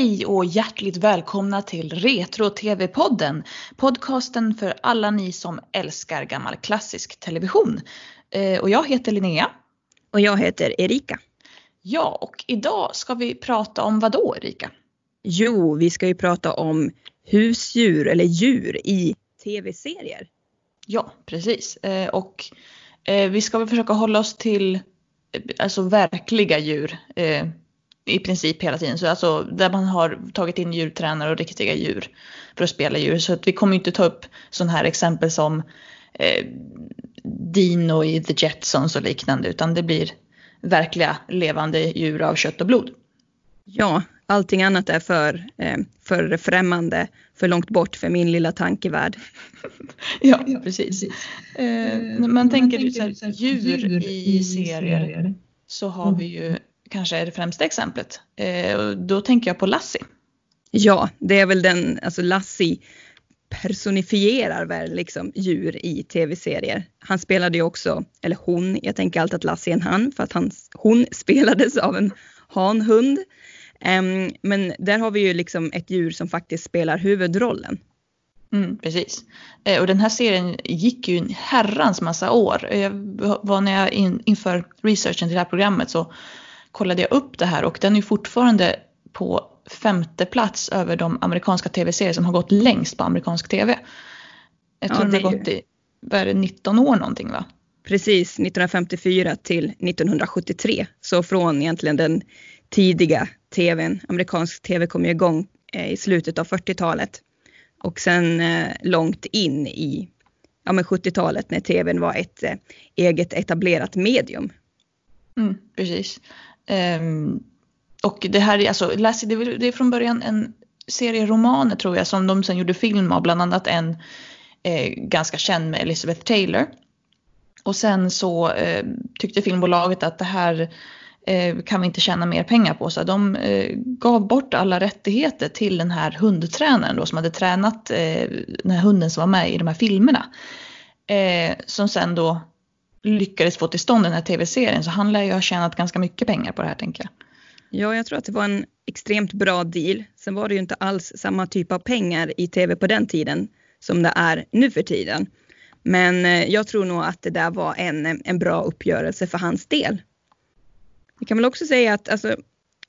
Hej och hjärtligt välkomna till Retro-TV-podden. Podcasten för alla ni som älskar gammal klassisk television. Eh, och jag heter Linnea. Och jag heter Erika. Ja, och idag ska vi prata om vad då Erika? Jo, vi ska ju prata om husdjur eller djur i tv-serier. Ja, precis. Eh, och eh, vi ska väl försöka hålla oss till alltså verkliga djur i princip hela tiden. Så alltså där man har tagit in djurtränare och riktiga djur för att spela djur. Så att vi kommer inte ta upp sådana här exempel som eh, Dino i The Jetsons och liknande utan det blir verkliga levande djur av kött och blod. Ja, allting annat är för, eh, för främmande, för långt bort för min lilla tankevärld. ja, precis. Eh, när man tänker, tänker så här, djur i serier så har vi ju kanske är det främsta exemplet. Eh, då tänker jag på Lassie. Ja, det är väl den, alltså Lassie personifierar väl liksom djur i tv-serier. Han spelade ju också, eller hon, jag tänker alltid att Lassie är en han för att han, hon spelades av en hanhund. Um, men där har vi ju liksom ett djur som faktiskt spelar huvudrollen. Mm, precis. Eh, och den här serien gick ju en herrans massa år. Jag var när jag in, inför researchen till det här programmet så kollade jag upp det här och den är fortfarande på femte plats över de amerikanska tv-serier som har gått längst på amerikansk tv. Jag tror ja, den har gått i vad är det, 19 år någonting va? Precis, 1954 till 1973. Så från egentligen den tidiga tvn, amerikansk tv kom ju igång eh, i slutet av 40-talet. Och sen eh, långt in i ja, 70-talet när tvn var ett eh, eget etablerat medium. Mm, precis. Ehm, och det här är alltså, Lassie, det är, det är från början en serie romaner tror jag som de sen gjorde film av, bland annat en eh, ganska känd med Elizabeth Taylor. Och sen så eh, tyckte filmbolaget att det här eh, kan vi inte tjäna mer pengar på. Så de eh, gav bort alla rättigheter till den här hundtränaren då som hade tränat eh, den här hunden som var med i de här filmerna. Eh, som sen då lyckades få till stånd den här tv-serien så han lär ju ha tjänat ganska mycket pengar på det här tänker jag. Ja, jag tror att det var en extremt bra deal. Sen var det ju inte alls samma typ av pengar i tv på den tiden som det är nu för tiden. Men eh, jag tror nog att det där var en, en bra uppgörelse för hans del. Vi kan väl också säga att alltså,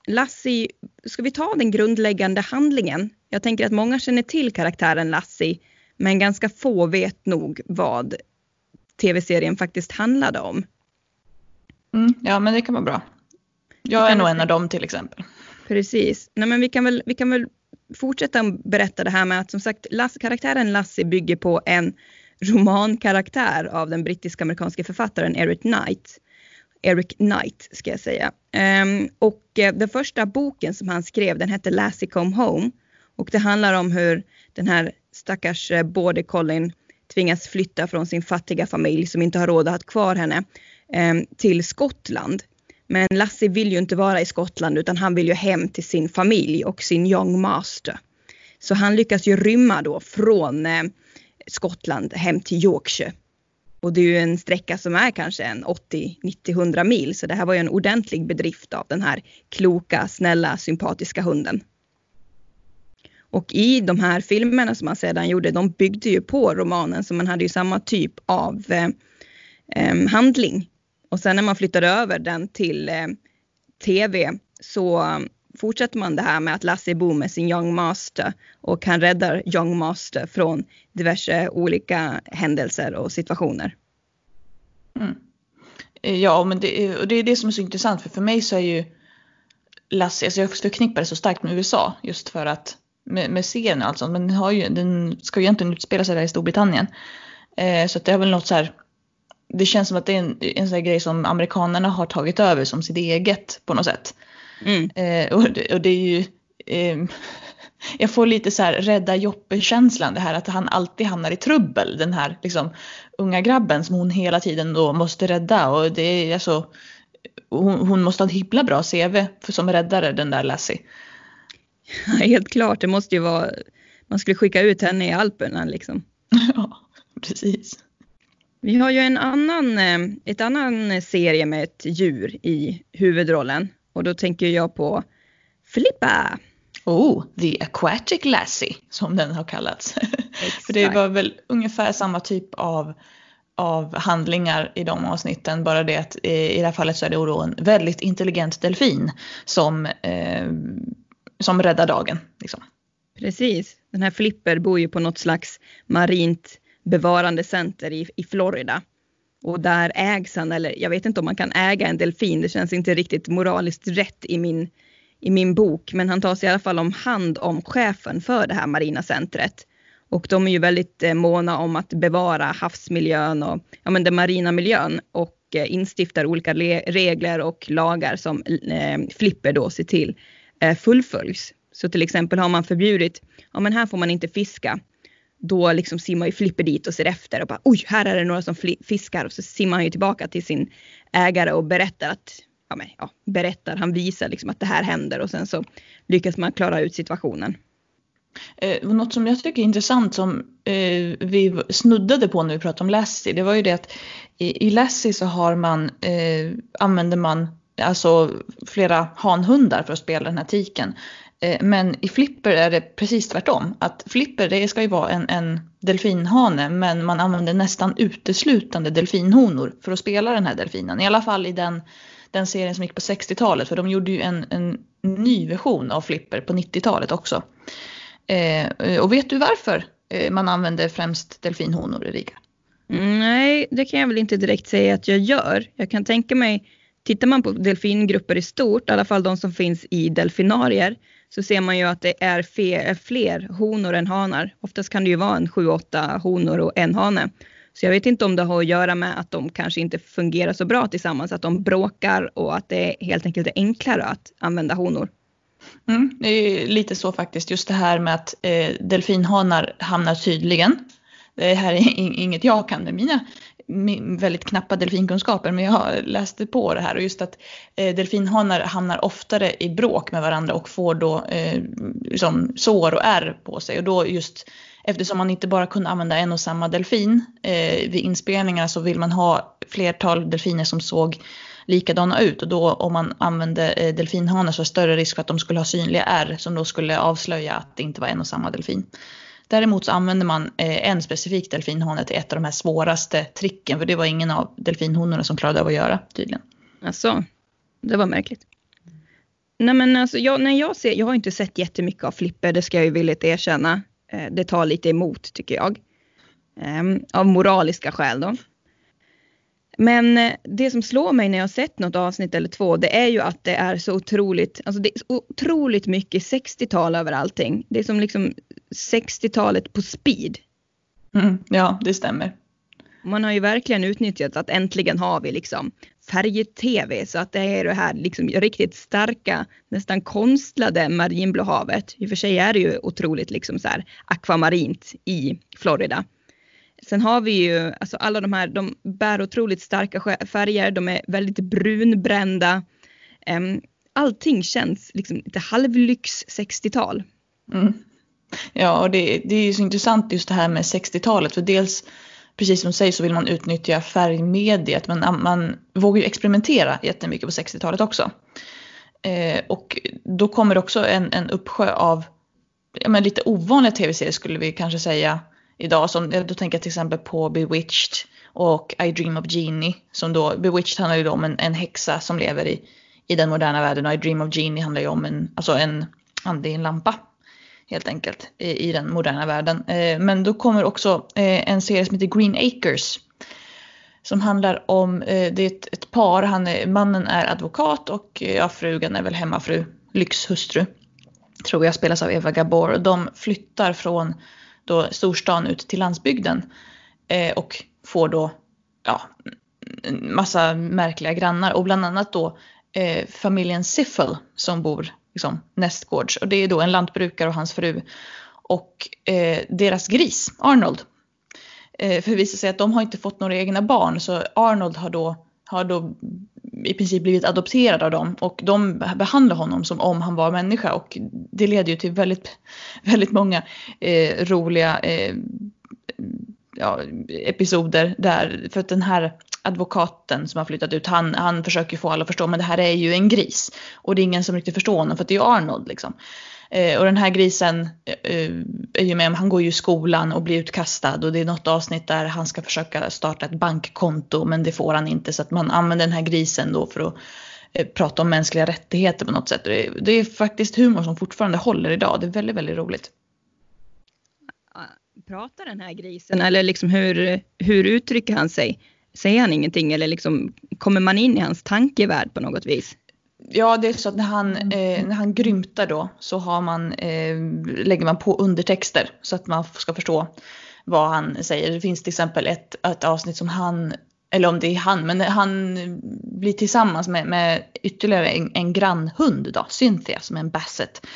Lassie, ska vi ta den grundläggande handlingen? Jag tänker att många känner till karaktären Lassie, men ganska få vet nog vad tv-serien faktiskt handlade om. Mm, ja, men det kan vara bra. Jag är nog en av dem till exempel. Precis. Nej, men vi kan väl, vi kan väl fortsätta berätta det här med att som sagt Lass, karaktären Lassie bygger på en romankaraktär av den brittisk-amerikanske författaren Eric Knight. Eric Knight ska jag säga. Um, och uh, den första boken som han skrev den hette Lassie Come Home och det handlar om hur den här stackars uh, border collien tvingas flytta från sin fattiga familj som inte har råd att ha kvar henne eh, till Skottland. Men Lassie vill ju inte vara i Skottland utan han vill ju hem till sin familj och sin young master. Så han lyckas ju rymma då från eh, Skottland hem till Yorkshire. Och det är ju en sträcka som är kanske en 80, 90, 100 mil så det här var ju en ordentlig bedrift av den här kloka, snälla, sympatiska hunden. Och i de här filmerna som han sedan gjorde, de byggde ju på romanen så man hade ju samma typ av eh, eh handling. Och sen när man flyttade över den till eh, tv så fortsätter man det här med att Lassie bor med sin Young Master och han räddar Young Master från diverse olika händelser och situationer. Mm. Ja, men det, och det är det som är så intressant för för mig så är ju Lassie, alltså jag förknippar det så starkt med USA just för att med, med serien alltså. Men den, har ju, den ska ju egentligen utspela sig där i Storbritannien. Eh, så det är väl något så här. Det känns som att det är en, en sån grej som amerikanerna har tagit över som sitt eget på något sätt. Mm. Eh, och, det, och, det, är ju. Eh, jag får lite så här rädda Joppe-känslan. Det här att han alltid hamnar i trubbel. Den här liksom, unga grabben som hon hela tiden då måste rädda. Och det är alltså. Hon, hon måste ha ett himla bra CV för som räddare den där Lassie. Helt klart, det måste ju vara, man skulle skicka ut henne i Alperna liksom. Ja, precis. Vi har ju en annan, eh, ett annan serie med ett djur i huvudrollen och då tänker jag på Filippa. Oh, The Aquatic Lassie som den har kallats. För det var väl ungefär samma typ av, av handlingar i de avsnitten. Bara det att i det här fallet så är det då en väldigt intelligent delfin som, eh, som räddar dagen. Liksom. Precis. Den här Flipper bor ju på något slags marint bevarandecenter i, i Florida. Och där ägs han, eller jag vet inte om man kan äga en delfin, det känns inte riktigt moraliskt rätt i min, i min bok. Men han tar sig i alla fall om hand om chefen för det här marina centret. Och de är ju väldigt eh, måna om att bevara havsmiljön och ja, men den marina miljön och eh, instiftar olika regler och lagar som eh, Flipper då ser till eh, Eh, fullföljs. Så till exempel har man förbjudit, ja men här får man inte fiska. Då liksom simmar ju Flipper dit och ser efter och bara oj, här är det några som fiskar och så simmar han ju tillbaka till sin ägare och berättar att ja, men, ja, berättar, han visar liksom att det här händer och sen så lyckas man klara ut situationen. Eh, något som jag tycker är intressant som eh, vi snuddade på när vi pratade om Lassie, det var ju det att i, i Lassie så har man, eh, använder man alltså flera hanhundar för att spela den här tiken. Eh, men i Flipper är det precis tvärtom. Att Flipper det ska ju vara en, en delfinhane men man använder nästan uteslutande delfinhonor för att spela den här delfinen. I alla fall i den, den serien som gick på 60-talet för de gjorde ju en, en ny version av Flipper på 90-talet också. Eh, och vet du varför eh, man använder främst delfinhonor i Riga? Mm, nej, det kan jag väl inte direkt säga att jag gör. Jag kan tänka mig, tittar man på delfingrupper i stort, i alla fall de som finns i delfinarier, så ser man ju att det är fler honor än hanar. Oftast kan det ju vara en sju, åtta honor och en hane. Så jag vet inte om det har att göra med att de kanske inte fungerar så bra tillsammans, att de bråkar och att det helt enkelt är enklare att använda honor. Mm, det är lite så faktiskt, just det här med att eh, delfinhanar hamnar tydligen. Det här är inget jag kan med mina väldigt knappa delfinkunskaper men jag läste på det här. Och just att eh, delfinhanar hamnar oftare i bråk med varandra och får då eh, liksom sår och ärr på sig. Och då just eftersom man inte bara kunde använda en och samma delfin eh, vid inspelningarna så vill man ha flertal delfiner som såg likadana ut. Och då om man använde eh, delfinhanar så är det större risk för att de skulle ha synliga ärr som då skulle avslöja att det inte var en och samma delfin. Däremot så använder man eh, en specifik delfinhane till ett av de här svåraste tricken för det var ingen av delfinhonorna som klarade av att göra tydligen. Alltså, det var märkligt. Nej men alltså jag, när jag ser, jag har inte sett jättemycket av Flipper, det ska jag ju villigt erkänna. Eh, det tar lite emot tycker jag. Ehm, av moraliska skäl då. Men eh, det som slår mig när jag sett något avsnitt eller två, det är ju att det är så otroligt, alltså det är så otroligt mycket 60-tal över allting. Det är som liksom 60-talet på speed. Mm, ja, det stämmer. Man har ju verkligen utnyttjat att äntligen har vi liksom färg-tv så att det är det här liksom riktigt starka, nästan konstlade marinblåhavet. I och för sig är det ju otroligt liksom så här akvamarint i Florida. Sen har vi ju, alltså alla de här, de bär otroligt starka färger, de är väldigt brunbrända. Um, allting känns liksom lite halvlyx 60-tal. Mm. Ja, och det, det är ju så intressant just det här med 60-talet, för dels precis som du säger så vill man utnyttja färgmediet, men man vågar ju experimentera jättemycket på 60-talet också. Eh, och då kommer det också en, en uppsjö av ja, men lite ovanliga tv-serier skulle vi kanske säga idag. Som, då tänker jag till exempel på Bewitched och I Dream of Genie. Som då, Bewitched handlar ju då om en, en häxa som lever i, i den moderna världen och I Dream of Genie handlar ju om en, alltså en ande i en lampa. Helt enkelt i, i den moderna världen. Eh, men då kommer också eh, en serie som heter Green Acres. Som handlar om, eh, det är ett, ett par, han är, mannen är advokat och eh, ja, frugan är väl hemmafru, lyxhustru. Tror jag spelas av Eva Gabor. De flyttar från då storstan ut till landsbygden. Eh, och får då ja, massa märkliga grannar och bland annat då eh, familjen Siffel som bor liksom, nästgårds. Och det är då en lantbrukare och hans fru. Och eh, deras gris, Arnold. Eh, för det visar sig att de har inte fått några egna barn så Arnold har då, har då i princip blivit adopterad av dem och de behandlar honom som om han var människa och det leder ju till väldigt, väldigt många eh, roliga eh, ja, episoder där för att den här advokaten som har flyttat ut han, han försöker få alla att förstå men det här är ju en gris och det är ingen som riktigt förstår honom för att det är ju Arnold liksom. Eh, och den här grisen eh, eh är ju med, han går ju i skolan och blir utkastad och det är något avsnitt där han ska försöka starta ett bankkonto men det får han inte så att man använder den här grisen då för att eh, prata om mänskliga rättigheter på något sätt. Det är, det är faktiskt humor som fortfarande håller idag, det är väldigt, väldigt roligt. Pratar den här grisen eller liksom hur, hur uttrycker han sig? Säger han ingenting eller liksom kommer man in i hans tankevärld på något vis? Ja, det är så att när han, eh, när han grymtar då så har man, eh, lägger man på undertexter så att man ska förstå vad han säger. Det finns till exempel ett, ett avsnitt som han, eller om det är han, men han blir tillsammans med, med ytterligare en, en grannhund då, Cynthia som är en basset.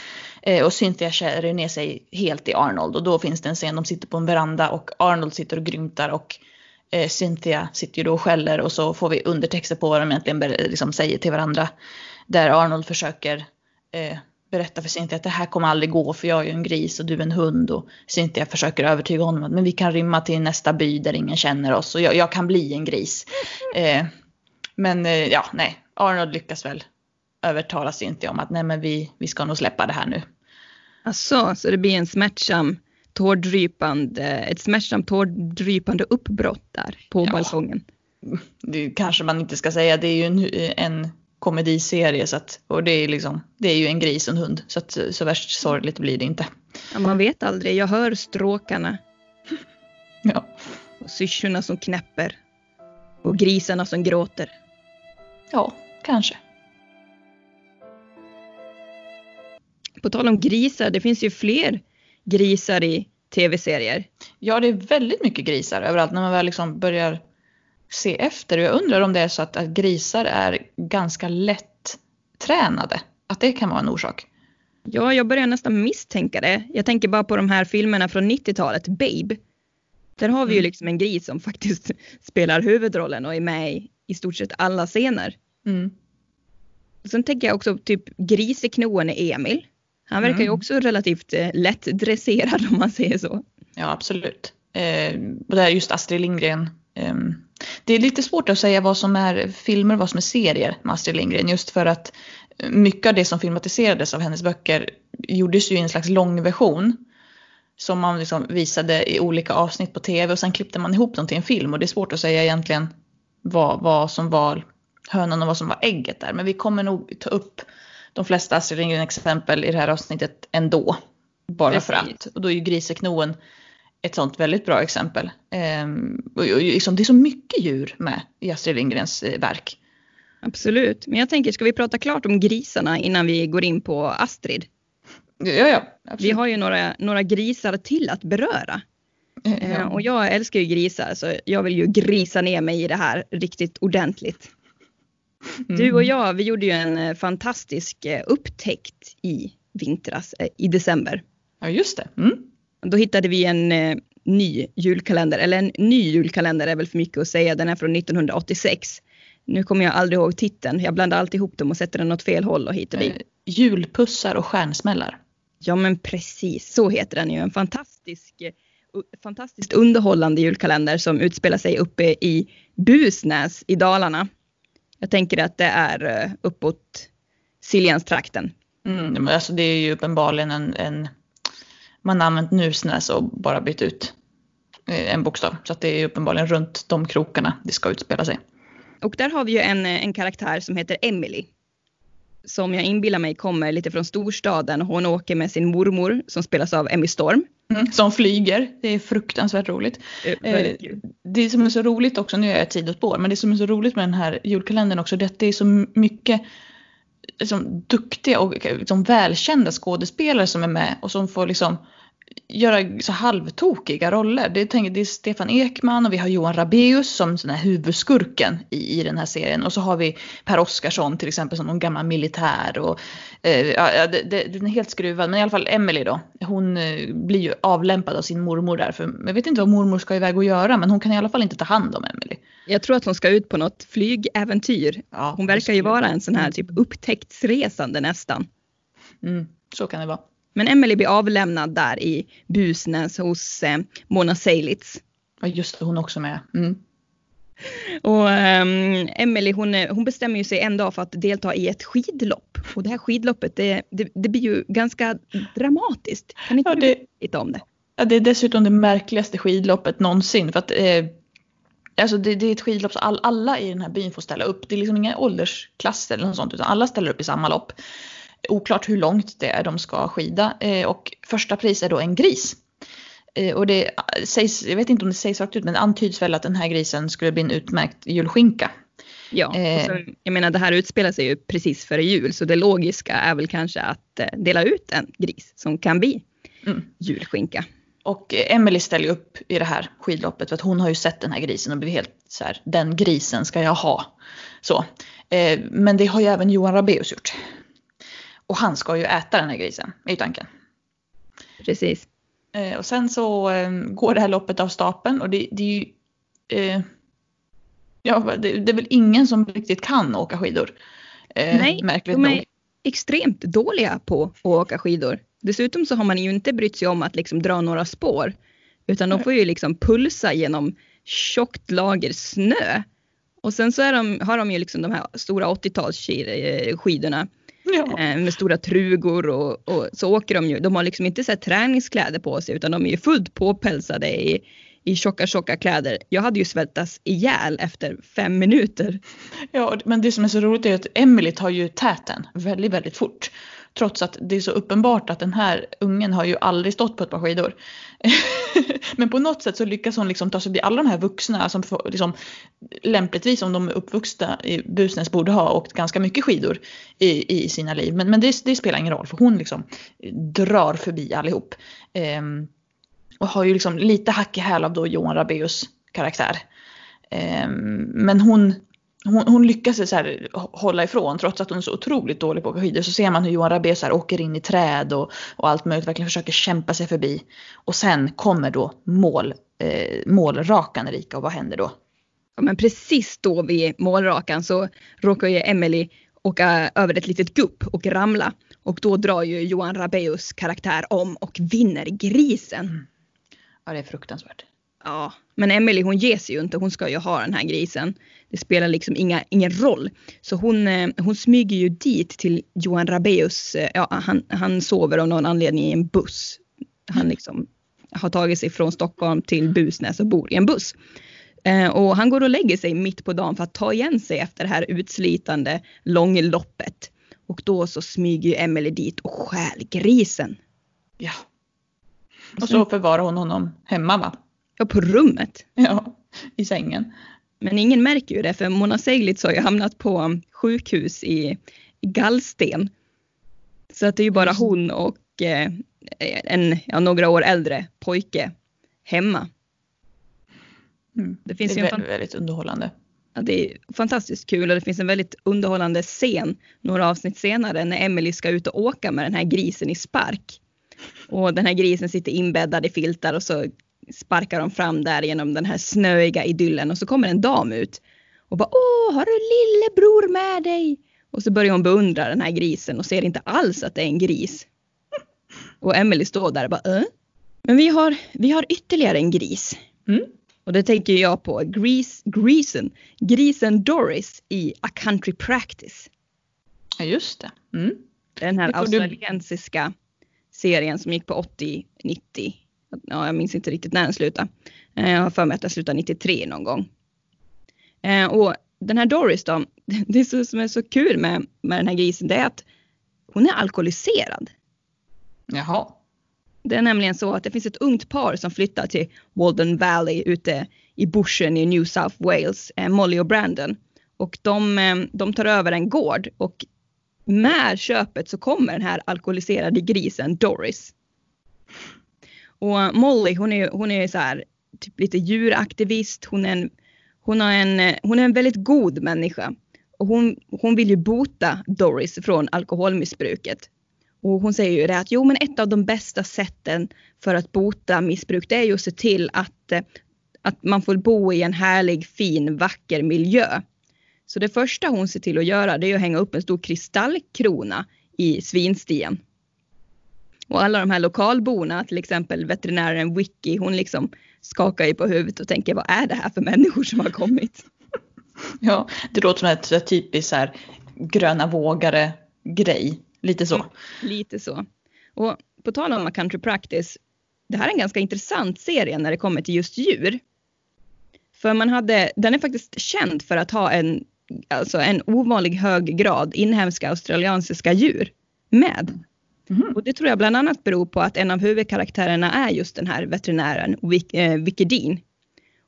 Eh, och Cynthia kär ner sig helt i Arnold och då finns det en scen, de sitter på en veranda och Arnold sitter och grymtar och eh, Cynthia sitter ju då och skäller och så får vi undertexter på vad de egentligen liksom säger till varandra. Där Arnold försöker eh, berätta för Cynthia att det här kommer aldrig gå för jag är ju en gris och du är en hund. Och Cynthia försöker övertyga honom att men vi kan rymma till nästa by där ingen känner oss och jag, jag kan bli en gris. Eh, men eh, ja, nej, Arnold lyckas väl övertala Cynthia om att nej men vi, vi ska nog släppa det här nu. Alltså, så det blir en smärtsam tårdrypande, ett smärtsamt tårdrypande uppbrott där på ja. balkongen. Det kanske man inte ska säga, det är ju en, en komediserie så att, och det är liksom, det är ju en gris och en hund så att så värst sorgligt blir det inte. Ja, man vet aldrig, jag hör stråkarna. Ja. Och syrsorna som knäpper. Och grisarna som gråter. Ja, kanske. På tal om grisar, det finns ju fler grisar i tv-serier. Ja, det är väldigt mycket grisar överallt när man väl liksom börjar se efter. Jag undrar om det är så att, att grisar är ganska lätt tränade. Att det kan vara en orsak. Ja, jag börjar nästan misstänka det. Jag tänker bara på de här filmerna från 90-talet, Babe. Där har vi ju mm. liksom en gris som faktiskt spelar huvudrollen och är med i, i stort sett alla scener. Mm. Sen tänker jag också typ griseknoen Emil. Han verkar mm. ju också relativt eh, lättdresserad om man säger så. Ja, absolut. Eh, och det är just Astrid Lindgren det är lite svårt att säga vad som är filmer och vad som är serier med Astrid Lindgren just för att mycket av det som filmatiserades av hennes böcker gjordes ju i en slags långversion som man liksom visade i olika avsnitt på tv och sen klippte man ihop dem till en film och det är svårt att säga egentligen vad, vad som var hönan och vad som var ägget där. Men vi kommer nog ta upp de flesta Astrid Lindgren exempel i det här avsnittet ändå. Bara Precis. för att. Och då är ju Griseknoen ett sånt väldigt bra exempel. Ehm, och, liksom, det är så mycket djur med i Astrid Lindgrens eh, verk. Absolut, men jag tänker ska vi prata klart om grisarna innan vi går in på Astrid? Ja, ja. Absolut. Vi har ju några, några grisar till att beröra. Ja. Ehm, och jag älskar ju grisar så jag vill ju grisa ner mig i det här riktigt ordentligt. Mm. Du och jag, vi gjorde ju en eh, fantastisk eh, upptäckt i vintras, i december. Ja, just det. Mm. Då hittade vi en eh, ny julkalender, eller en ny julkalender är väl för mycket att säga, den är från 1986. Nu kommer jag aldrig ihåg titeln, jag blandar alltid ihop dem och sätter den åt fel håll och hit och dit. Eh, julpussar och stjärnsmällar. Ja men precis, så heter den ju. En fantastisk, fantastiskt underhållande julkalender som utspelar sig uppe i Busnäs i Dalarna. Jag tänker att det är uh, uppåt Siljanstrakten. Mm, alltså det är ju uppenbarligen en, en man har använt Nusnäs och bara bytt ut eh, en bokstav. Så att det är uppenbarligen runt de krokarna det ska utspela sig. Och där har vi ju en, en karaktär som heter Emily. Som jag inbillar mig kommer lite från storstaden. Hon åker med sin mormor som spelas av Emmy Storm. Mm, som flyger. Det är fruktansvärt roligt. Eh, det som är så roligt också, nu är jag ett sidospår, men det som är så roligt med den här julkalendern också det är att det är så mycket liksom, duktiga och liksom, välkända skådespelare som är med och som får liksom göra så halvtokiga roller. Det, tänker, det är Stefan Ekman och vi har Johan Rabeus som sån här huvudskurken i, i den här serien. Och så har vi Per Oskarsson till exempel som någon gammal militär. Och, eh, ja, det, det, den är helt skruvad. Men i alla fall Emily då. Hon eh, blir ju avlämpad av sin mormor där. För jag vet inte vad mormor ska iväg och göra men hon kan i alla fall inte ta hand om Emily. Jag tror att hon ska ut på något flygäventyr. Ja, hon verkar ju vara en sån här typ upptäcktsresande nästan. Mm, så kan det vara. Men Emily blir avlämnad där i Busnäs hos eh, Mona Seilitz. Ja just det, hon också med. Mm. Och um, Emily hon, hon bestämmer ju sig en dag för att delta i ett skidlopp. Och det här skidloppet det, det, det blir ju ganska dramatiskt. Kan inte Ja, du det- berätta lite om det? Ja, det är dessutom det märkligaste skidloppet någonsin. För att, eh, alltså det, det är ett skidlopp så all, alla i den här byn får ställa upp. Det är liksom inga åldersklasser eller något sånt utan alla ställer upp i samma lopp. Oklart hur långt det är de ska skida. Eh, och första pris är då en gris. Eh, och det sägs, jag vet inte om det sägs rakt ut men det antyds väl att den här grisen skulle bli en utmärkt julskinka. Ja, Eh. och så, jag menar det här utspelar sig ju precis före jul så det logiska är väl kanske att eh, dela ut en gris som kan bli Mm. julskinka. Och eh, Emily ställer upp i det här skidloppet för att hon har ju sett den här grisen och blivit helt så här, den grisen ska jag ha. Så. Eh, men det har ju även Johan Rabaeus gjort. Och han ska ju äta den här grisen, är ju tanken. Precis. Eh, och sen så eh, går det här loppet av stapeln och det, det är ju... Eh, ja, det, det är väl ingen som riktigt kan åka skidor. Eh, Nej, märkligt de nog. är extremt dåliga på att åka skidor. Dessutom så har man ju inte brytt sig om att liksom dra några spår. Utan de får ju liksom pulsa genom tjockt lager snö. Och sen så de, har de ju liksom de här stora 80-talsskidorna Ja. eh, med stora trugor och, och så åker de ju. De har liksom inte här träningskläder på sig utan de är ju fullt påpälsade i, i tjocka tjocka kläder. Jag hade ju svettats ihjäl efter fem minuter. Ja, men det som är så roligt är att Emily tar ju täten väldigt, väldigt fort. Trots att det är så uppenbart att den här ungen har ju aldrig stått på ett par skidor. men på något sätt så lyckas hon liksom ta sig förbi alla de här vuxna som får, liksom, lämpligtvis om de är uppvuxna i Busnäs borde ha åkt ganska mycket skidor i, i sina liv. Men, men det, det spelar ingen roll för hon liksom drar förbi allihop. Ehm, och har ju liksom lite hack i häl av då Johan Rabaeus karaktär. Ehm, men hon, hon, hon lyckas så här hålla ifrån trots att hon är så otroligt dålig på att åka skidor. Så ser man hur Johan Rabaeus så här åker in i träd och, och allt möjligt. Verkligen försöker kämpa sig förbi. Och sen kommer då mål, eh, målrakan Erika och vad händer då? Ja, men precis då vid målrakan så råkar ju Emily åka över ett litet gupp och ramla. Och då drar ju Johan Rabaeus karaktär om och vinner grisen. Ja det är fruktansvärt. Ja, men Emily hon ger sig ju inte. Hon ska ju ha den här grisen. Det spelar liksom inga, ingen roll. Så hon, eh, hon smyger ju dit till Johan Rabaeus. eh, Ja, han, han sover av någon anledning i en buss. Han liksom har tagit sig från Stockholm till Busnäs och bor i en buss. Eh, och han går och lägger sig mitt på dagen för att ta igen sig efter det här utslitande långloppet. Och då så smyger ju Emily dit och stjäl grisen. Ja. Och så förvarar hon honom hemma va? Ja, på rummet. Ja, i sängen. Men ingen märker ju det för Mona Seglitz har ju hamnat på sjukhus i, gallsten. Så att det är ju bara Just. hon och eh, en ja, några år äldre pojke hemma. Mm. Det finns det ju är en väldigt underhållande. Ja, det är fantastiskt kul och det finns en väldigt underhållande scen några avsnitt senare när Emily ska ut och åka med den här grisen i spark. Och den här grisen sitter inbäddad i filtar och så sparkar de fram där genom den här snöiga idyllen och så kommer en dam ut och bara åh har du lillebror med dig? Och så börjar hon beundra den här grisen och ser inte alls att det är en gris. Och Emily står där och bara äh? Men vi har, vi har ytterligare en gris. Mm. Och det tänker jag på Gris, Grisen, grisen Doris i A Country Practice. Ja just det. Mm. Den här får du- australiensiska serien som gick på 80, 90. Ja, jag minns inte riktigt när den slutade. Eh, Jag har för mig att den slutade 93 någon gång. Eh, Och den här Doris då, det som är så kul med, med den här grisen det är att hon är alkoholiserad. Jaha. Det är nämligen så att det finns ett ungt par som flyttar till Walden Valley ute i bushen i New South Wales, eh, Molly och Brandon. Och de, de tar över en gård och med köpet så kommer den här alkoholiserade grisen Doris. Och Molly hon är, hon är så här typ lite djuraktivist, hon är en, hon har en, hon är en väldigt god människa. Och hon, hon vill ju bota Doris från alkoholmissbruket. Och hon säger ju det att jo men ett av de bästa sätten för att bota missbruk det är ju att se till att, eh, att man får bo i en härlig, fin, vacker miljö. Så det första hon ser till att göra det är att hänga upp en stor kristallkrona i svinstien. Och alla de här lokalborna, till exempel veterinären Vicky, hon liksom skakar ju på huvudet och tänker vad är det här för människor som har kommit? Ja, det låter som ett, ett typiskt så här, gröna vågare grej. Lite så. Mm. Lite så. Och på tal om A Country Practice, det här är en ganska intressant serie när det kommer till just djur. För man hade, den är faktiskt känd för att ha en, alltså en ovanlig hög grad inhemska australiensiska djur med. Mhm. Och det tror jag bland annat beror på att en av huvudkaraktärerna är just den här veterinären, Vic, eh, Vicky Dean.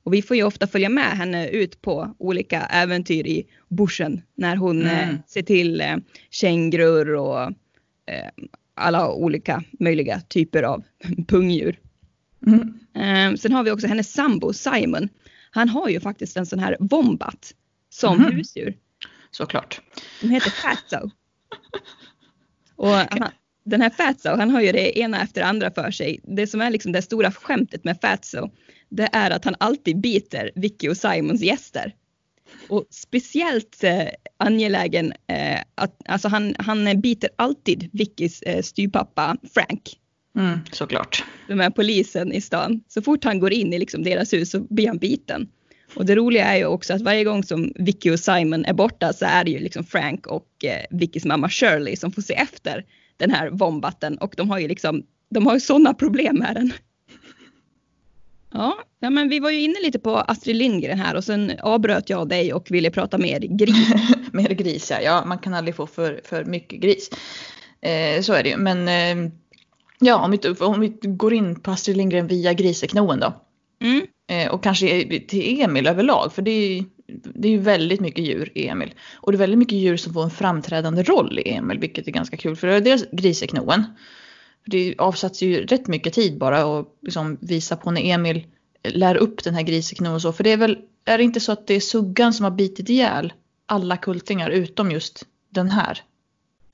Och vi får ju ofta följa med henne ut på olika äventyr i bushen när hon eh, Mm. ser till eh, kängurur och eh, alla olika möjliga typer av pungdjur. Mm. Eh, sen har vi också hennes sambo Simon. Han har ju faktiskt en sån här wombat som Mhm. husdjur. Såklart. De heter Fatso. Och han, den här Fatso, han har ju det ena efter det andra för sig. Det som är liksom det stora skämtet med Fatso, det är att han alltid biter Vicky och Simons gäster. Och speciellt eh, angelägen, eh, att, alltså han, han biter alltid Vickys eh, styvpappa Frank, Mm, såklart. de är polisen i stan. Så fort han går in i liksom deras hus så blir han biten. Och det roliga är ju också att varje gång som Vicky och Simon är borta så är det ju liksom Frank och eh, Vickys mamma Shirley som får se efter den här vombatten och de har ju liksom, de har ju sådana problem med den. Ja, ja, men vi var ju inne lite på Astrid Lindgren här och sen avbröt jag dig och ville prata mer gris. Mer gris ja. ja, man kan aldrig få för, för mycket gris. Eh, så är det ju. Men eh, ja, om vi, om vi går in på Astrid Lindgren via Griseknoen då. Mm, Eh, och kanske till Emil överlag. För det är, ju- det är ju väldigt mycket djur i Emil. Och det är väldigt mycket djur som får en framträdande roll i Emil. Vilket är ganska kul. För det är dels Griseknoen. Det avsatts ju rätt mycket tid bara att liksom visa på när Emil lär upp den här griseknoen. och så. För det är väl, är det inte så att det är Suggan som har bitit ihjäl alla kultingar utom just den här?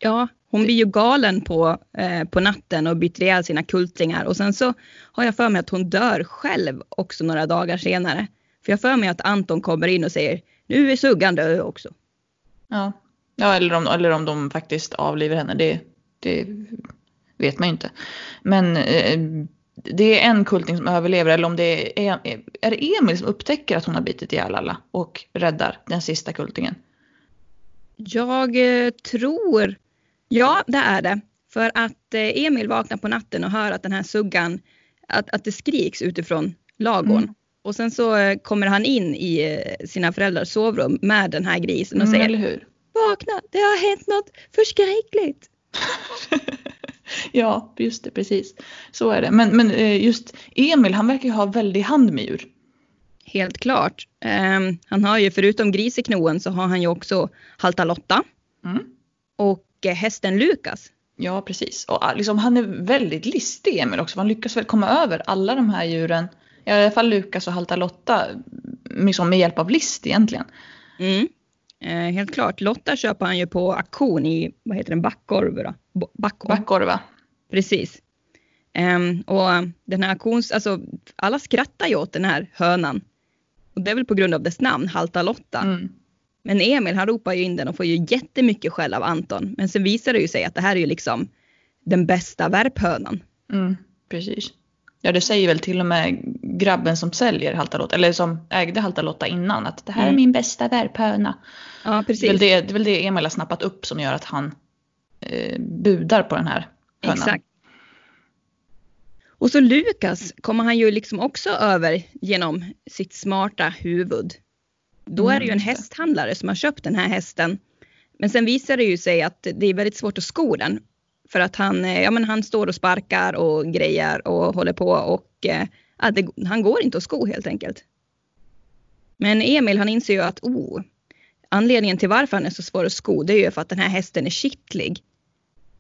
ja, hon blir ju galen på, eh, på natten och byter ihjäl sina kultingar och sen så har jag för mig att hon dör själv också några dagar senare. För jag för mig att Anton kommer in och säger nu är Suggan död också. Ja, ja eller, om, eller om de faktiskt avlivar henne. Det, det vet man ju inte. Men eh, det är en kulting som överlever eller om det är, är det Emil som upptäcker att hon har bitit ihjäl alla och räddar den sista kultingen. Jag eh, tror, ja det är det. För att eh, Emil vaknar på natten och hör att den här suggan, att, att det skriks utifrån lagården. Mm. Och sen så eh, kommer han in i eh, sina föräldrars sovrum med den här grisen och Mm, säger eller hur? Vakna, det har hänt något förskräckligt. ja, just det, precis. Så är det. Men, men eh, just Emil, han verkar ju ha väldig hand med djur. Helt klart. Ehm, han har ju förutom griseknoen så har han ju också Halta Lotta Mm. och hästen Lukas. Ja, precis. Och ah, liksom, han är väldigt listig Emil också. Han lyckas väl komma över alla de här djuren. I alla fall Lukas och Halta Lotta. Liksom med hjälp av list egentligen. Mm. Eh, helt klart. Lotta köper han ju på auktion i, vad heter den, Backorv. Backorva. Precis. Ehm, och den här auktions, alltså alla skrattar ju åt den här hönan. Och det är väl på grund av dess namn, Halta Lotta. Mm. Men Emil han ropar ju in den och får ju jättemycket skäll av Anton. Men sen visar det ju sig att det här är ju liksom den bästa värphönan. Mm, precis. Ja, det säger väl till och med grabben som säljer Halta Lotta, eller som ägde Halta Lotta innan, att det här är Mm. min bästa värphöna. Ja, Det är, precis. väl det, det är väl det Emil har snappat upp som gör att han eh, budar på den här hönan. Exakt. Och så Lukas kommer han ju liksom också över genom sitt smarta huvud. Då är det ju en Mm, det. hästhandlare som har köpt den här hästen. Men sen visar det ju sig att det är väldigt svårt att sko den. För att han, eh, ja, men han står och sparkar och grejar och håller på och eh, ja, det, han går inte att sko helt enkelt. Men Emil han inser ju att oh, anledningen till varför han är så svår att sko det är ju för att den här hästen är kittlig.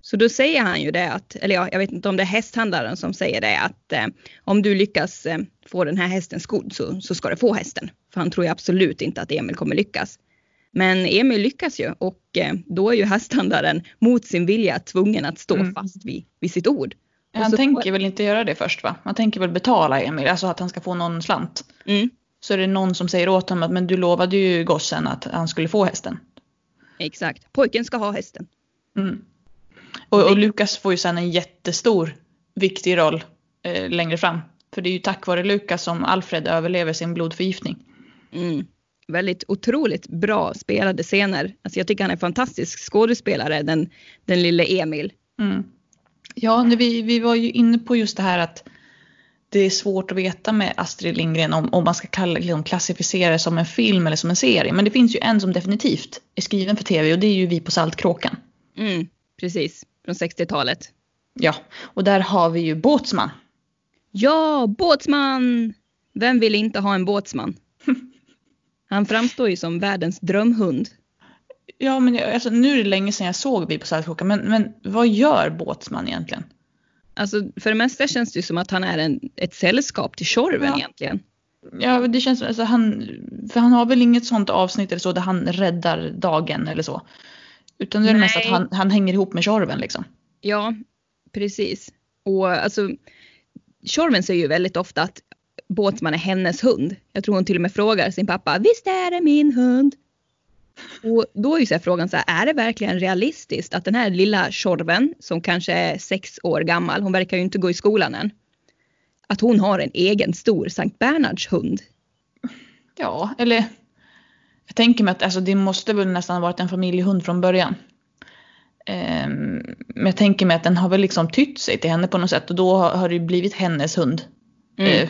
Så då säger han ju det att, eller ja, jag vet inte om det är hästhandlaren som säger det att eh, om du lyckas eh, få den här hästen skodd så, så ska du få hästen. För han tror ju absolut inte att Emil kommer lyckas. Men Emil lyckas ju och eh, då är ju hästhandlaren mot sin vilja tvungen att stå Mm. fast vid, vid sitt ord. Och Han tänker väl inte göra det först va? Han tänker väl betala Emil, alltså att han ska få någon slant. Mm, Så är det någon som säger åt honom att men du lovade ju gossen att han skulle få hästen. exakt, pojken ska ha hästen. Mm. Och, och Lukas får ju sen en jättestor viktig roll eh, längre fram. För det är ju tack vare Lukas som Alfred överlever sin blodförgiftning. Mm. Väldigt otroligt bra spelade scener. Alltså jag tycker han är en fantastisk skådespelare, den, den lille Emil. Mm. Ja, vi, vi var ju inne på just det här att det är svårt att veta med Astrid Lindgren om, om man ska kalla, liksom, klassificera det som en film eller som en serie. Men det finns ju en som definitivt är skriven för tv och det är ju Vi på Saltkråkan. Mm, precis, från 60-talet. Ja, och där har vi ju Båtsman. Ja, Båtsman! Vem vill inte ha en båtsman? Han framstår ju som världens drömhund. Ja, men alltså, nu är det länge sedan jag såg Vi på Saltkråkan, men, men vad gör Båtsman egentligen? Alltså för det mesta känns det ju som att han är en, ett sällskap till Tjorven ja. egentligen. Ja, det känns som, alltså han, för han har väl inget sånt avsnitt eller så där han räddar dagen eller så. Utan det är Nej. mest att han, han hänger ihop med Tjorven liksom. Ja, precis. Och alltså, Tjorven säger ju väldigt ofta att Båtsman är hennes hund. Jag tror hon till och med frågar sin pappa, visst är det min hund? Och då är ju så frågan så här, är det verkligen realistiskt att den här lilla Tjorven som kanske är sex år gammal, hon verkar ju inte gå i skolan än, att hon har en egen stor Sankt Bernhards hund? Ja, eller jag tänker mig att alltså, det måste väl nästan ha varit en familjehund från början. Um, men jag tänker mig att den har väl liksom tytt sig till henne på något sätt och då har, har det blivit hennes hund. Mm. Uh,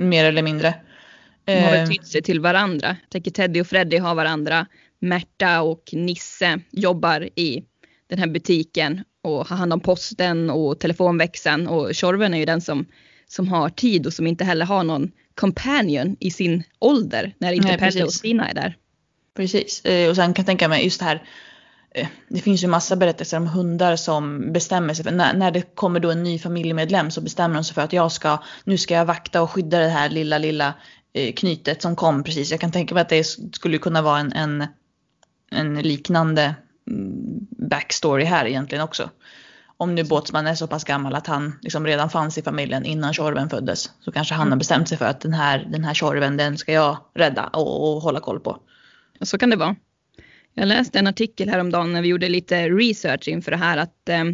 mer eller mindre. De har väl ehm. tytt sig till varandra. Jag tänker Teddy och Freddy har varandra. Märta och Nisse jobbar i den här butiken och har hand om posten och telefonväxeln och Tjorven är ju den som, som har tid och som inte heller har någon companion i sin ålder när inte Pelle och Stina är där. Precis, eh, och sen kan jag tänka mig just det här eh, det finns ju massa berättelser om hundar som bestämmer sig för när, när det kommer då en ny familjemedlem så bestämmer de sig för att jag ska, nu ska jag vakta och skydda det här lilla, lilla eh, knytet som kom precis. Jag kan tänka mig att det skulle kunna vara en, en en liknande mm, backstory här egentligen också. Om nu Båtsman är så pass gammal att han liksom redan fanns i familjen innan Tjorven föddes så kanske han har mm. bestämt sig för att den här, den här Tjorven den ska jag rädda och, och hålla koll på. Så kan det vara. Jag läste en artikel häromdagen när vi gjorde lite research inför det här att eh,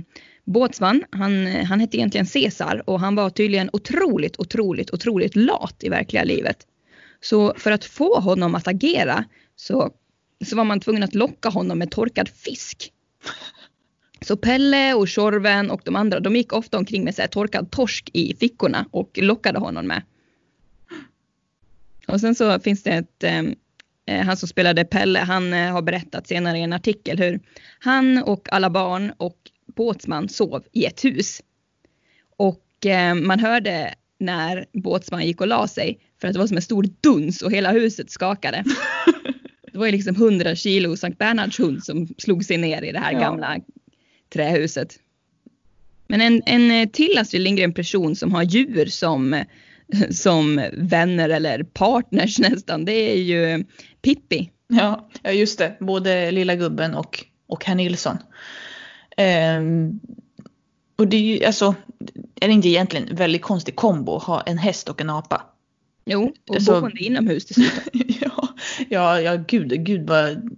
Båtsman, han, han hette egentligen Caesar och han var tydligen otroligt, otroligt, otroligt lat i verkliga livet. Så för att få honom att agera så så var man tvungen att locka honom med torkad fisk. Så Pelle och Tjorven och de andra de gick ofta omkring med så här torkad torsk i fickorna och lockade honom med. Och sen så finns det ett, eh han som spelade Pelle, han eh, har berättat senare i en artikel hur han och alla barn och Båtsman sov i ett hus. Och eh, man hörde när Båtsman gick och la sig för att det var som en stor duns och hela huset skakade. Det var ju liksom 100 kilo Sankt Bernhards hund som slog sig ner i det här ja. gamla trähuset. Men en, en till Astrid Lindgren person som har djur som, som vänner eller partners nästan, det är ju Pippi. Ja, just det. Både Lilla Gubben och, och herr Nilsson. Um, och det är ju alltså, är det inte egentligen en väldigt konstig kombo att ha en häst och en apa? Jo, och alltså, boende inomhus dessutom. ja, ja, ja, gud, gud vad...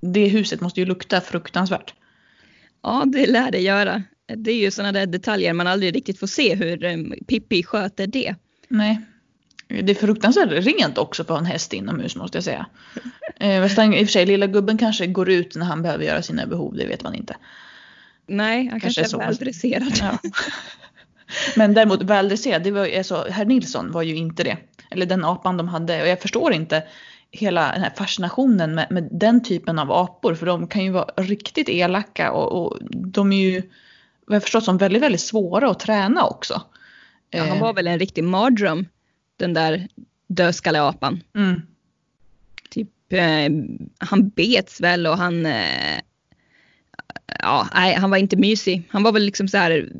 Det huset måste ju lukta fruktansvärt. Ja, det lär det göra. Det är ju sådana där detaljer man aldrig riktigt får se hur um, Pippi sköter det. Nej. Det är fruktansvärt rent också för en häst inomhus måste jag säga. eh, I och för sig, lilla gubben kanske går ut när han behöver göra sina behov, det vet man inte. Nej, han kanske, kanske är, är väldresserad. Ja. Men däremot väldresserad, det var alltså, herr Nilsson var ju inte det. Eller den apan de hade. Och jag förstår inte hela den här fascinationen med, med den typen av apor. För de kan ju vara riktigt elaka och, och de är ju, vad jag förstår som väldigt, väldigt svåra att träna också. Ja, han var eh. väl en riktig mardröm, den där dödskalleapan. Mm. Typ, eh, han bets väl och han eh, ja, nej, han var inte mysig. Han var väl liksom så här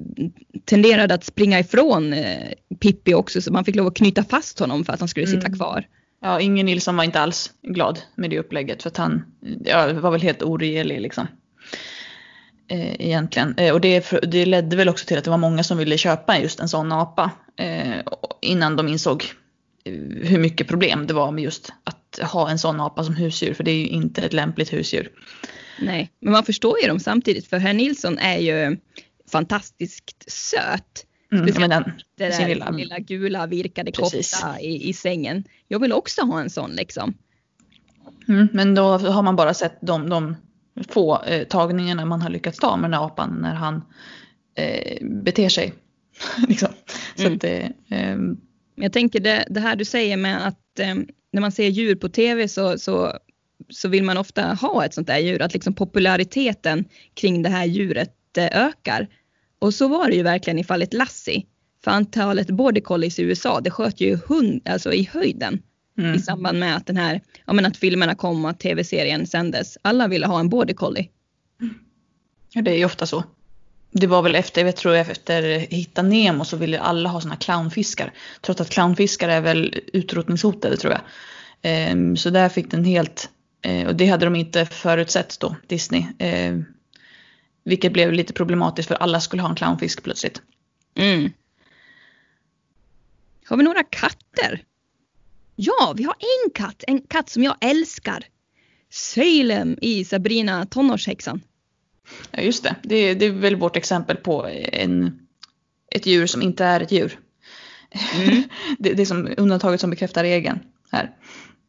tenderade att springa ifrån eh, Pippi också så man fick lov att knyta fast honom för att han skulle sitta mm. kvar. Ja, Ingen Nilsson var inte alls glad med det upplägget för att han ja, var väl helt oregerlig liksom. Eh, egentligen. Eh, och det, det ledde väl också till att det var många som ville köpa just en sån apa eh, innan de insåg eh, hur mycket problem det var med just att ha en sån apa som husdjur för det är ju inte ett lämpligt husdjur. Nej, men man förstår ju dem samtidigt för herr Nilsson är ju fantastiskt söt. Mm, Speciellt men den, det där lilla, lilla- gula virkade kofta i, i sängen. Jag vill också ha en sån liksom. Mm, men då har man bara sett de, de få eh, tagningarna man har lyckats ta med den här apan när han eh, beter sig. liksom. Så Mm. att ehm, Men Jag tänker det, det här du säger med att eh, när man ser djur på tv så, så, så vill man ofta ha ett sånt där djur. Att liksom populariteten kring det här djuret eh, ökar. Och så var det ju verkligen i fallet Lassie. För antalet border collies i USA det sköt ju hund, alltså i höjden mm. i samband med att den här, ja men att filmerna kom och att tv-serien sändes. Alla ville ha en border collie. Ja, det är ju ofta så. Det var väl efter, jag tror efter Hitta Nemo så ville alla ha såna clownfiskar. Trots att clownfiskar är väl utrotningshotade tror jag. Ehm, så där fick den helt, eh, och det hade de inte förutsett då, Disney. Ehm, vilket blev lite problematiskt för alla skulle ha en clownfisk plötsligt. Mm. Har vi några katter? Ja, vi har en katt. En katt som jag älskar. Salem i Sabrina tonårshäxan. Ja just det, det, är- det är väl vårt exempel på en, ett djur som inte är ett djur. Mm. det, det är som undantaget som bekräftar regeln här.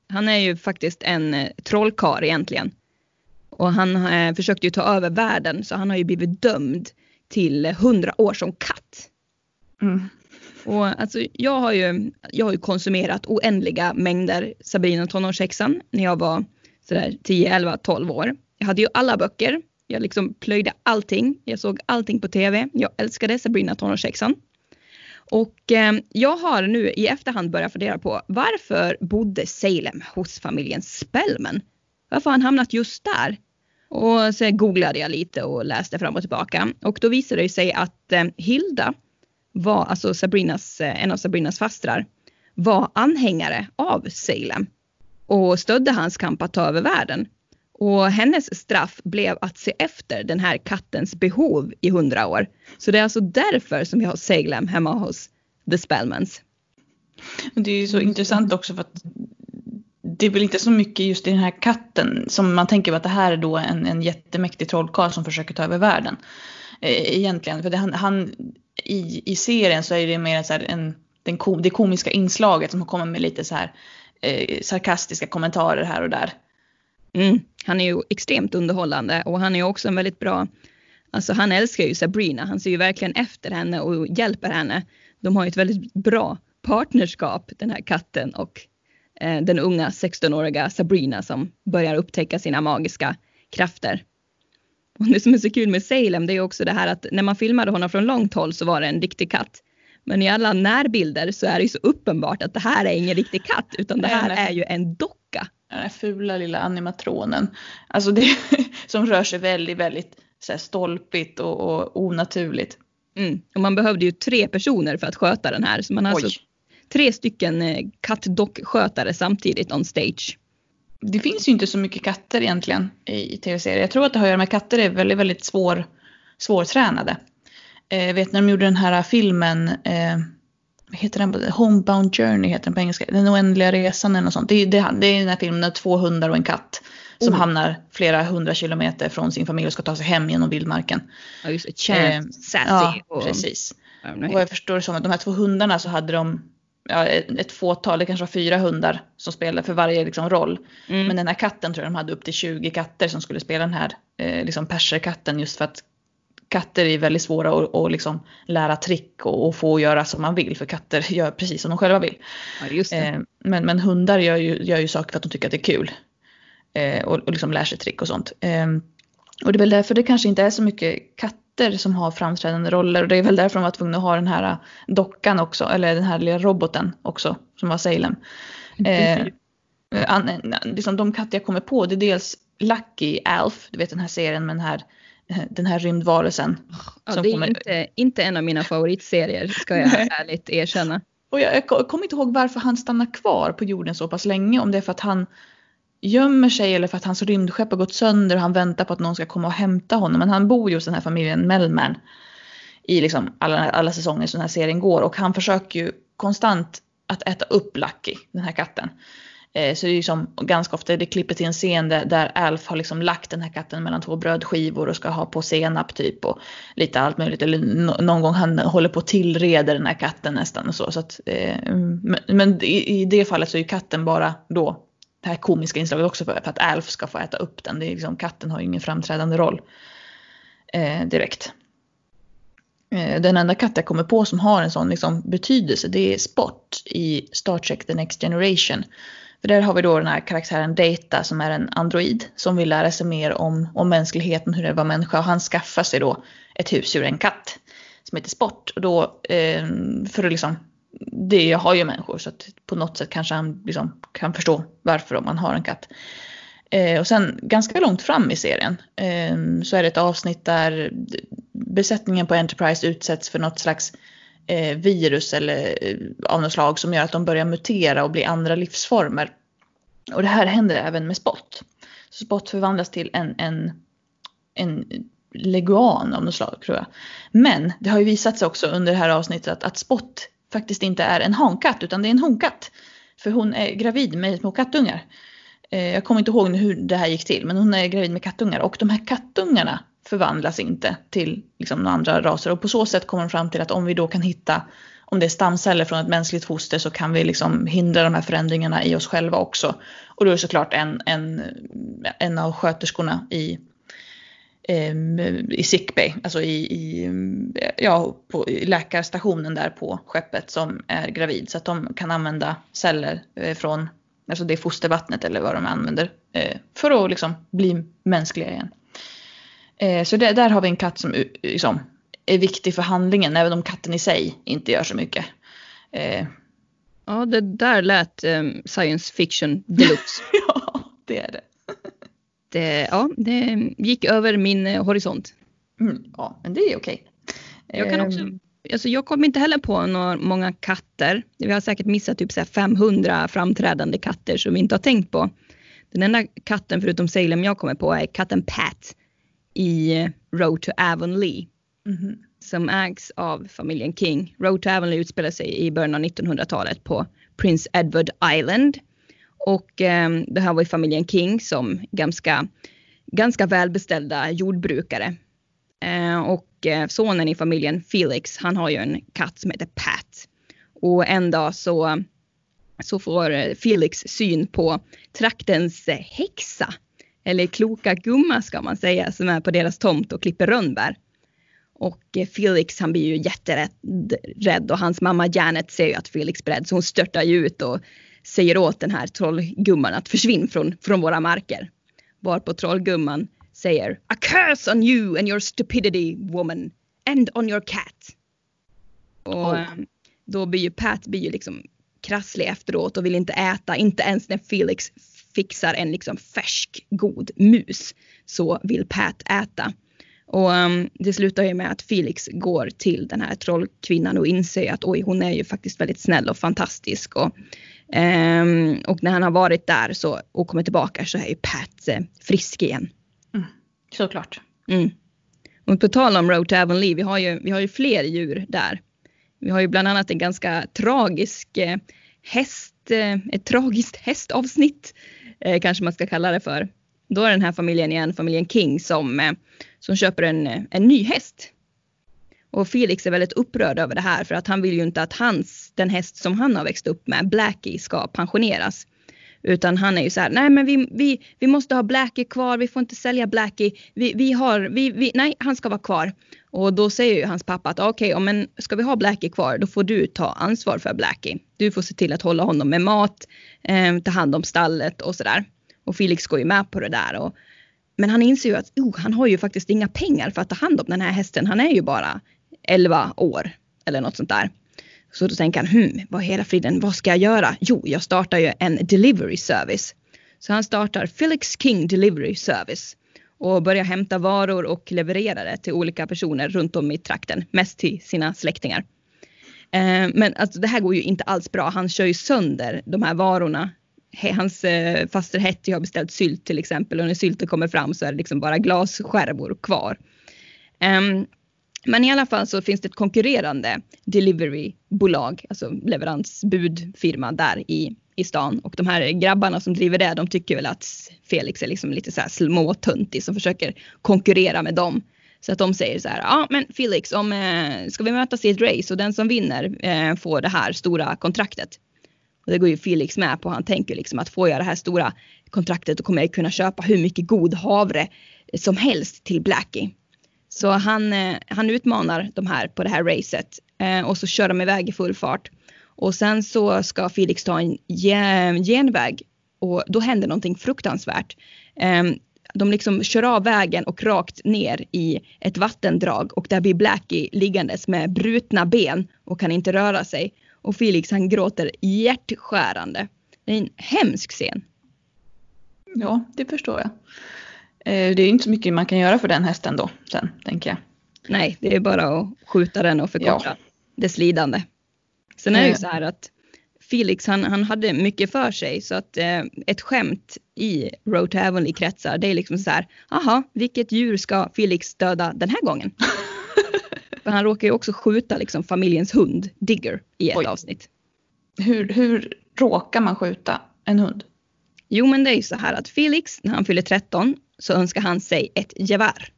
Han är ju faktiskt en eh, trollkarl egentligen. Och han eh, försökte ju ta över världen så han har ju blivit dömd till 100 år som katt. Mm. Och alltså, jag, har ju, jag har ju konsumerat oändliga mängder Sabrina tonårshäxan när jag var sådär 10, 11, 12 år. Jag hade ju alla böcker. Jag liksom plöjde allting. Jag såg allting på tv. Jag älskade Sabrina tonårshäxan. Och eh, jag har nu i efterhand börjat fundera på varför bodde Salem hos familjen Spellman? Varför har han hamnat just där? Och så googlade jag lite och läste fram och tillbaka och då visade det sig att eh, Hilda var, alltså Sabrinas, eh, en av Sabrinas fastrar, var anhängare av Salem och stödde hans kamp att ta över världen. Och hennes straff blev att se efter den här kattens behov i hundra år. Så det är alltså därför som vi har Salem hemma hos The Spellmans. Det är ju så intressant också för att det är väl inte så mycket just i den här katten som man tänker att det här är då en, en jättemäktig trollkarl som försöker ta över världen. Eh, egentligen, för det, han, han i, i serien så är det mer så här en, den kom, det komiska inslaget som kommer med lite så här eh, sarkastiska kommentarer här och där. Mm. Han är ju extremt underhållande och han är ju också en väldigt bra, alltså han älskar ju Sabrina, han ser ju verkligen efter henne och hjälper henne. De har ju ett väldigt bra partnerskap, den här katten och eh, den unga 16-åriga Sabrina som börjar upptäcka sina magiska krafter. Och det som är så kul med Salem det är också det här att när man filmade honom från långt håll så var det en riktig katt. Men i alla närbilder så är det ju så uppenbart att det här är ingen riktig katt utan det här är ju en docka. Den här fula lilla animatronen. Alltså det som rör sig väldigt, väldigt så här stolpigt och, och onaturligt. Mm. Och man behövde ju tre personer för att sköta den här. Så man har Oj. alltså tre stycken eh, kattdockskötare samtidigt on stage. Det finns ju inte så mycket katter egentligen i, i tv-serier. Jag tror att det har att göra med att katter är väldigt, väldigt svår, svårtränade. Eh, vet när de gjorde den här filmen, eh, vad heter den? Homebound Journey heter den på engelska. Den oändliga resan eller något sånt. Det, är- det, det är den här filmen med två hundar och en katt. Som Oh. hamnar flera hundra kilometer från sin familj och ska ta sig hem genom vildmarken. Ja, just det. Eh, Ja, precis. Och vad jag förstår det som att de här två hundarna så hade de ja, ett fåtal, det kanske var fyra hundar som spelade för varje liksom, roll. Mm. Men den här katten tror jag de hade upp till 20 katter som skulle spela den här eh, liksom perserkatten just för att katter är väldigt svåra att, att liksom lära trick och, och få göra som man vill för katter gör precis som de själva vill. ja. Eh, men, men hundar gör ju, gör ju saker för att de tycker att det är kul. Eh, och, och liksom lär sig trick och sånt. Eh, och det är väl därför det kanske inte är så mycket katter som har framträdande roller. Och det är väl därför de var tvungna att ha den här eh, dockan också, eller den här lilla roboten också, som var Salem. Eh, an, liksom de katter jag kommer på, det är dels Lucky Alf, du vet den här serien med den här, eh, den här rymdvarelsen. ja, som det är kommer- inte, inte en av mina favoritserier ska jag Nej. ärligt erkänna. Och jag, jag ko- kommer inte ihåg varför han stannar kvar på jorden så pass länge. Om det är för att han gömmer sig eller för att hans rymdskepp har gått sönder och han väntar på att någon ska komma och hämta honom. Men han bor ju hos den här familjen Melman. i liksom alla, alla säsonger som den här serien går. Och han försöker ju konstant att äta upp Lucky, den här katten. Eh, så det är liksom ganska ofta det klipper till en scen där, där Alf har liksom lagt den här katten mellan två brödskivor och ska ha på senap typ och lite allt möjligt. Eller någon gång han håller på att tillreda den här katten nästan och så. så att, eh, mm, men, men i, i, det fallet så är ju katten bara då det här komiska inslaget också för, för att Alf ska få äta upp den. Det är liksom, katten har ju ingen framträdande roll eh, direkt. Eh, den enda katt jag kommer på som har en sån liksom, betydelse det är Spot i Star Trek The Next Generation. För där har vi då den här karaktären Data som är en android som vill lära sig mer om, om mänskligheten, hur det var människa. Och han skaffar sig då ett husdjur, en katt som heter Spot. Och då eh, för att liksom, det har ju människor så att på något sätt kanske han liksom kan förstå varför om man har en katt. Eh, och sen ganska långt fram i serien eh, så är det ett avsnitt där besättningen på Enterprise utsätts för något slags eh, virus eller eh, av något slag som gör att de börjar mutera och bli andra livsformer. Och det här händer även med Spot. Så Spot förvandlas till en, en, en leguan av något slag tror jag. Men det har ju visat sig också under det här avsnittet att, att Spot faktiskt inte är en hankatt utan det är en honkatt. För hon är gravid med små kattungar. Eh, jag kommer inte ihåg hur det här gick till men hon är gravid med kattungar och de här kattungarna förvandlas inte till liksom, några andra raser och på så sätt kommer de fram till att om vi då kan hitta om det är stamceller från ett mänskligt foster så kan vi liksom hindra de här förändringarna i oss själva också. Och då är det såklart en, en, en av sköterskorna i, i sickbay, alltså i, i, ja, på läkarstationen där på skeppet som är gravid. Så att de kan använda celler eh, från alltså det fostervattnet eller vad de använder eh, för att liksom bli mänskliga igen. Eh, så det, där har vi en katt som liksom, är viktig för handlingen även om katten i sig inte gör så mycket. Ja, det där lät um, science fiction deluxe. ja, det är det. Det. Ja, det gick över min uh, horisont. Mm, ja, men det är okej. Jag kan också ehm. Alltså jag kommer inte heller på några, många katter. Vi har säkert missat typ så 500 framträdande katter som vi inte har tänkt på. Den enda katten förutom Salem jag kommer på är katten Pat i Road to Avonlea. Mm. Som ägs av familjen King. Road to Avonlea utspelar sig i början av 1900-talet på Prince Edward Island. Och eh, det här var ju familjen King som ganska, ganska välbeställda jordbrukare. Eh, och eh, sonen i familjen Felix, han har ju en katt som heter Pat. Och en dag så, så får eh, Felix syn på traktens eh, häxa eller kloka gumma ska man säga, som är på deras tomt och klipper rönnbär. Och eh, Felix han blir ju jätterädd och hans mamma Janet ser ju att Felix är rädd så hon störtar ju ut och säger åt den här trollgumman att försvinna från, från våra marker. Varpå trollgumman säger A curse on you and your stupidity woman and on your cat. Och oh. då blir ju Pat blir ju liksom krasslig efteråt och vill inte äta, inte ens när Felix fixar en liksom färsk god mus så vill Pat äta. Och um, det slutar ju med att Felix går till den här trollkvinnan och inser att oj, hon är ju faktiskt väldigt snäll och fantastisk. Och, um, och när han har varit där så, och kommer tillbaka så är ju Pat uh, frisk igen. Mm, såklart. Mm. Och på tal om Road to Avonlea, vi har ju, vi har ju fler djur där. Vi har ju bland annat en ganska tragisk eh, häst, eh, ett tragiskt hästavsnitt eh, kanske man ska kalla det för. Då är den här familjen igen, familjen King, som, eh, som köper en, eh, en ny häst. Och Felix är väldigt upprörd över det här för att han vill ju inte att hans, den häst som han har växt upp med, Blackie, ska pensioneras. Utan han är ju så här, nej men vi, vi, vi måste ha Blackie kvar, vi får inte sälja Blackie, vi, vi har, vi, vi, nej han ska vara kvar. Och då säger ju hans pappa att okej, okay, men ska vi ha Blackie kvar då får du ta ansvar för Blackie. Du får se till att hålla honom med mat, eh, ta hand om stallet och sådär. Och Felix går ju med på det där. Och, men han inser ju att oh, han har ju faktiskt inga pengar för att ta hand om den här hästen. Han är ju bara 11 år eller något sånt där. Så då tänker han, hmm, vad hela friden, vad ska jag göra? Jo, jag startar ju en delivery service. Så han startar Felix King Delivery Service och börjar hämta varor och leverera det till olika personer runt om i trakten, mest till sina släktingar. Eh, men alltså, det här går ju inte alls bra. Han kör ju sönder de här varorna. Hans eh, faster Hetty har beställt sylt till exempel och när sylten kommer fram så är det liksom bara glasskärvor kvar. Um, men i alla fall så finns det ett konkurrerande deliverybolag, alltså leveransbudfirma där i, stan och de här grabbarna som driver det de tycker väl att Felix är liksom lite så här småtöntig som försöker konkurrera med dem. Så att de säger så här, ja men Felix, om, eh, ska vi mötas i ett race och den som vinner eh, får det här stora kontraktet. Och det går ju Felix med på. Han tänker liksom att får jag det här stora kontraktet då kommer jag kunna köpa hur mycket god havre som helst till Blackie. Så han, eh, han utmanar de här på det här racet eh, och så kör de iväg i full fart. Och sen så ska Felix ta en genväg och då händer någonting fruktansvärt. Ehm, de liksom kör av vägen och rakt ner i ett vattendrag och där blir Blackie liggandes med brutna ben och kan inte röra sig. Och Felix han gråter hjärtskärande. Det är en hemsk scen. Ja, det förstår jag. Eh, det är inte så mycket man kan göra för den hästen då sen, tänker jag. Nej, det är bara att skjuta den och förkorta ja. dess lidande. Sen är det ju eh. så här att Felix han, han hade mycket för sig så att eh, ett skämt i Road to Heavenly kretsar det är liksom så här, aha, vilket djur ska Felix döda den här gången? för han råkar ju också skjuta liksom familjens hund, Digger, i ett Oj. avsnitt. Hur, hur råkar man skjuta en hund? Jo men det är ju så här att Felix när han fyller 13 så önskar han sig ett gevär.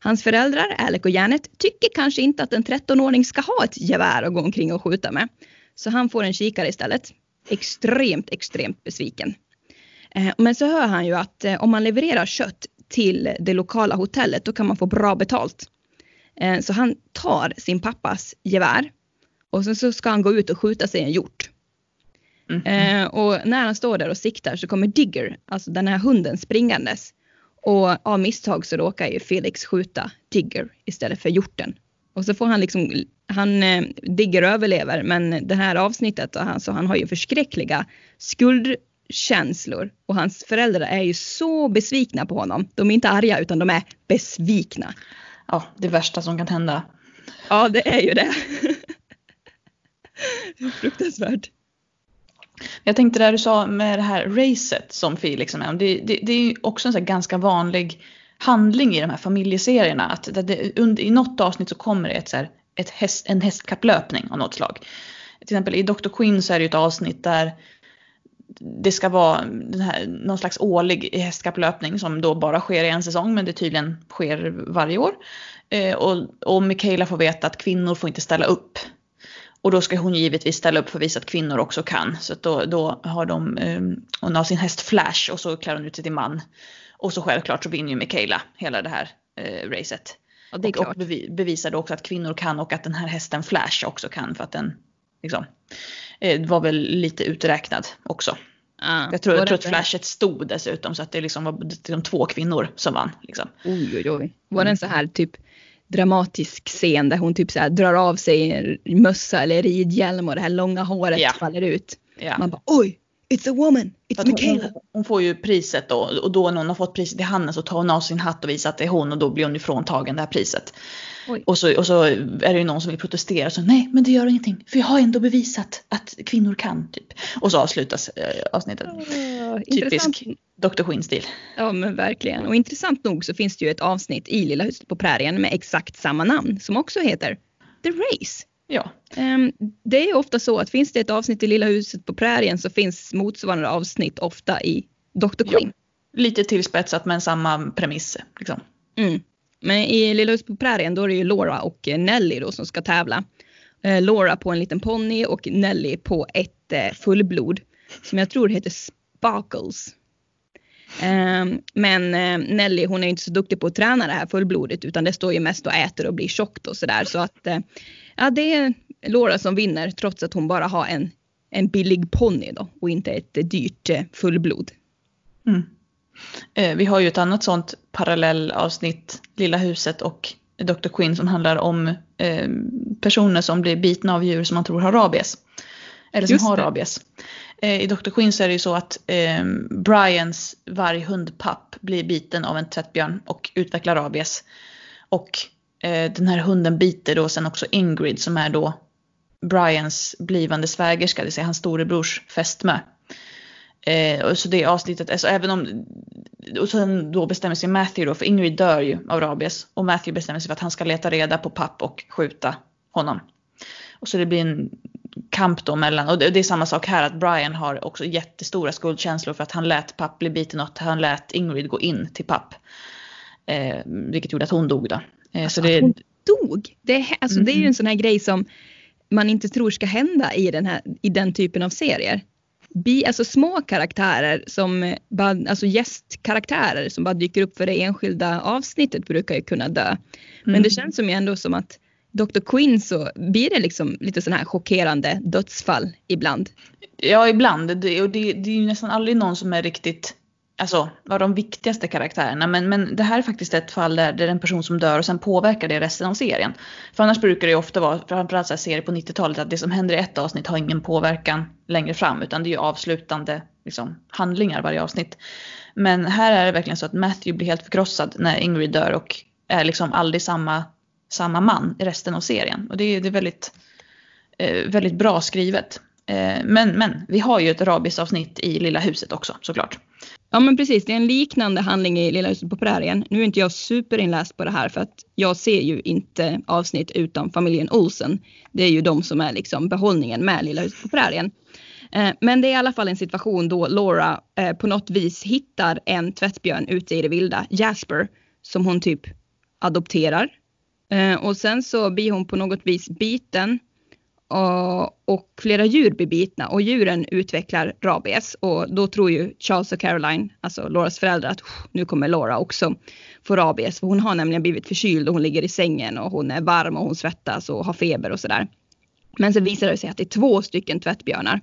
Hans föräldrar, Alec och Janet, tycker kanske inte att en 13-åring ska ha ett gevär att gå omkring och skjuta med. Så han får en kikare istället. Extremt, extremt besviken. Eh, men så hör han ju att eh, om man levererar kött till det lokala hotellet då kan man få bra betalt. Eh, så han tar sin pappas gevär och sen så ska han gå ut och skjuta sig en hjort. Mm. Och när han står där och siktar så kommer Digger, alltså den här hunden springandes. Och av misstag så råkar ju Felix skjuta Digger istället för hjorten. Och så får han liksom, han, eh, Digger överlever men det här avsnittet, alltså, han har ju förskräckliga skuldkänslor och hans föräldrar är ju så besvikna på honom. De är inte arga utan de är besvikna. Ja, det värsta som kan hända. Ja, det är ju det. Fruktansvärt. Jag tänkte det du sa med det här racet som Felix är med om. Det, det, det är också en så ganska vanlig handling i de här familjeserierna. Att det, det, under, I något avsnitt så kommer det ett, så här, ett häst, en hästkapplöpning av något slag. Till exempel i Dr. Quinn så är det ett avsnitt där det ska vara den här, någon slags årlig hästkapplöpning som då bara sker i en säsong men det tydligen sker varje år. Eh, och, och Michaela får veta att kvinnor får inte ställa upp och då ska hon givetvis ställa upp för att visa att kvinnor också kan. Så då, då har de, um, hon har sin häst Flash och så klär hon ut sig till man. Och så självklart så vinner ju Michaela hela det här uh, racet. Ja, det är och, och bevisar då också att kvinnor kan och att den här hästen Flash också kan för att den liksom, uh, var väl lite uträknad också. Ah, jag tror, jag tror att flashet stod dessutom så att det liksom var liksom två kvinnor som vann. Liksom. Oj, oj, oj. Var den så här typ dramatisk scen där hon typ så här drar av sig en mössa eller ridhjälm och det här långa håret ja. faller ut. Ja. Man bara oj, it's a woman, it's Michaela. Hon, hon, får ju priset då och då när hon har fått priset i handen så tar hon av sin hatt och visar att det är hon och då blir hon ifråntagen det här priset. Och så, och så är det ju någon som vill protestera så nej men det gör ingenting för jag har ändå bevisat att kvinnor kan typ. Och så avslutas äh, avsnittet. Oh, Typisk Dr. Quinn-stil. Ja men verkligen. Och intressant nog så finns det ju ett avsnitt i Lilla huset på prärien med exakt samma namn som också heter The Race. Ja. Um, det är ofta så att finns det ett avsnitt i Lilla huset på prärien så finns motsvarande avsnitt ofta i Dr. Quinn. Ja. Lite tillspetsat men samma premiss. Liksom. Mm. Men i Lilla huset på prärien då är det ju Laura och Nelly då som ska tävla. Uh, Laura på en liten ponny och Nelly på ett uh, fullblod som jag tror heter Sparkles. Ehm, men eh, Nelly hon är inte så duktig på att träna det här fullblodigt utan det står ju mest och äter och blir tjockt och sådär. Så att eh, ja, det är Laura som vinner trots att hon bara har en, en billig ponny då och inte ett dyrt eh, fullblod. Mm. vi har ju ett annat sånt parallellavsnitt, Lilla huset och Dr. Quinn som handlar om personer som blir bitna av djur som man tror har rabies. Eller som Just har det. rabies. Eh, I Dr. Quinn så är det ju så att eh, Brians varghundpapp blir biten av en tvättbjörn och utvecklar rabies. Och eh, Eh, den här hunden biter då sen också Ingrid som är då Brians blivande svägerska, det vill säga hans storebrors fästmö. Eh, så det avsnittet, alltså även om, och sen då bestämmer sig Matthew då, för Ingrid dör ju av rabies. Och Matthew bestämmer sig för att han ska leta reda på papp och skjuta honom. Och så det blir en kamp då mellan, och det, det, är samma sak här att Brian har också jättestora skuldkänslor för att han lät papp bli biten och att han lät Ingrid gå in till papp. Eh, vilket gjorde att hon dog då. Eh, alltså, så det, hon dog? Det är, alltså, mm. det är ju en mm. sån här grej som man inte tror ska hända i den, här, i den typen av serier. Bi, alltså små karaktärer som bara, alltså gästkaraktärer som bara dyker upp för det enskilda avsnittet brukar ju kunna dö. Men mm. det känns som ändå som att Dr. Quinn så blir det liksom lite sådana här chockerande dödsfall ibland. Ja, ibland. Det, och det, det är ju nästan aldrig någon som är riktigt alltså, var de viktigaste karaktärerna. Men, men det här är faktiskt ett fall där det är en person som dör och sen påverkar det resten av serien. För annars brukar det ju ofta vara, framförallt så serier på 90-talet, att det som händer i ett avsnitt har ingen påverkan längre fram. Utan det är ju avslutande liksom, handlingar varje avsnitt. Men här är det verkligen så att Matthew blir helt förkrossad när Ingrid dör och är liksom aldrig samma, samma man i resten av serien. Och det är, det är väldigt, eh, väldigt bra skrivet. Eh, men, men vi har ju ett rabiesavsnitt i Lilla huset också såklart. Ja men precis, det är en liknande handling i Lilla huset på prärien. Nu är inte jag superinläst på det här för att jag ser ju inte avsnitt utan familjen Olsen. Det är ju de som är liksom behållningen med Lilla huset på prärien. Eh, men det är i alla fall en situation då Laura eh, på något vis hittar en tvättbjörn ute i det vilda, Jasper, som hon typ adopterar. Eh, och sen så blir hon på något vis biten och flera djur blir bitna och djuren utvecklar rabies och då tror ju Charles och Caroline, alltså Lauras föräldrar, att nu kommer Laura också få rabies. För hon har nämligen blivit förkyld och hon ligger i sängen och hon är varm och hon svettas och har feber och sådär. Men så visar det sig att det är två stycken tvättbjörnar.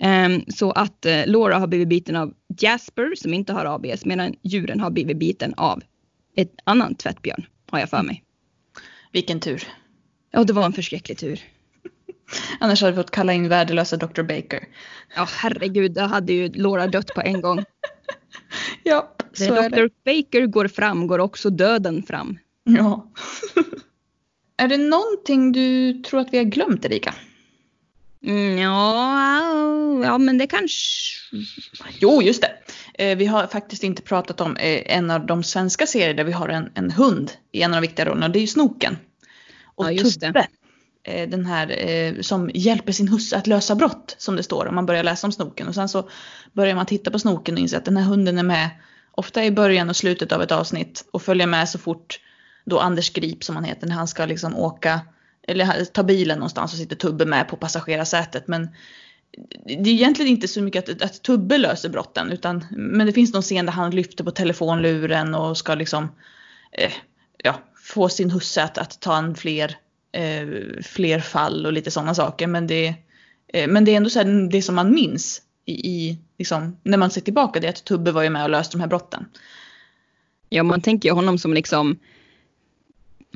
Um, så att uh, Laura har blivit biten av Jasper som inte har rabies medan djuren har blivit biten av ett annan tvättbjörn har jag för mig. Vilken tur. Ja, det var en förskräcklig tur. Annars hade vi fått kalla in värdelösa Dr. Baker. Ja herregud, då hade ju Laura dött på en gång. ja, så När är Dr. det. Baker går fram går också döden fram. Ja. är det någonting du tror att vi har glömt Erika? Mm, ja, ja, men det kanske... Jo, just det. Eh, vi har faktiskt inte pratat om eh, en av de svenska serier där vi har en, en hund i en av de viktiga rollerna. Det är ju Snoken. Och ja, just Tubbe. Det. Eh, den här eh, som hjälper sin husse att lösa brott som det står om man börjar läsa om snoken. Och sen så börjar man titta på snoken och inser att den här hunden är med ofta i början och slutet av ett avsnitt och följer med så fort då Anders Grip som han heter när han ska liksom åka eller ta bilen någonstans och sitter Tubbe med på passagerarsätet. Men det är egentligen inte så mycket att, att Tubbe löser brotten utan men det finns någon scen där han lyfter på telefonluren och ska liksom eh, ja, få sin husse att, att ta en fler fler fall och lite sådana saker. Men det, eh, men det är ändå så här, det som man minns i, i liksom, när man ser tillbaka det är att Tubbe var ju med och löste de här brotten. Ja, man tänker ju honom som liksom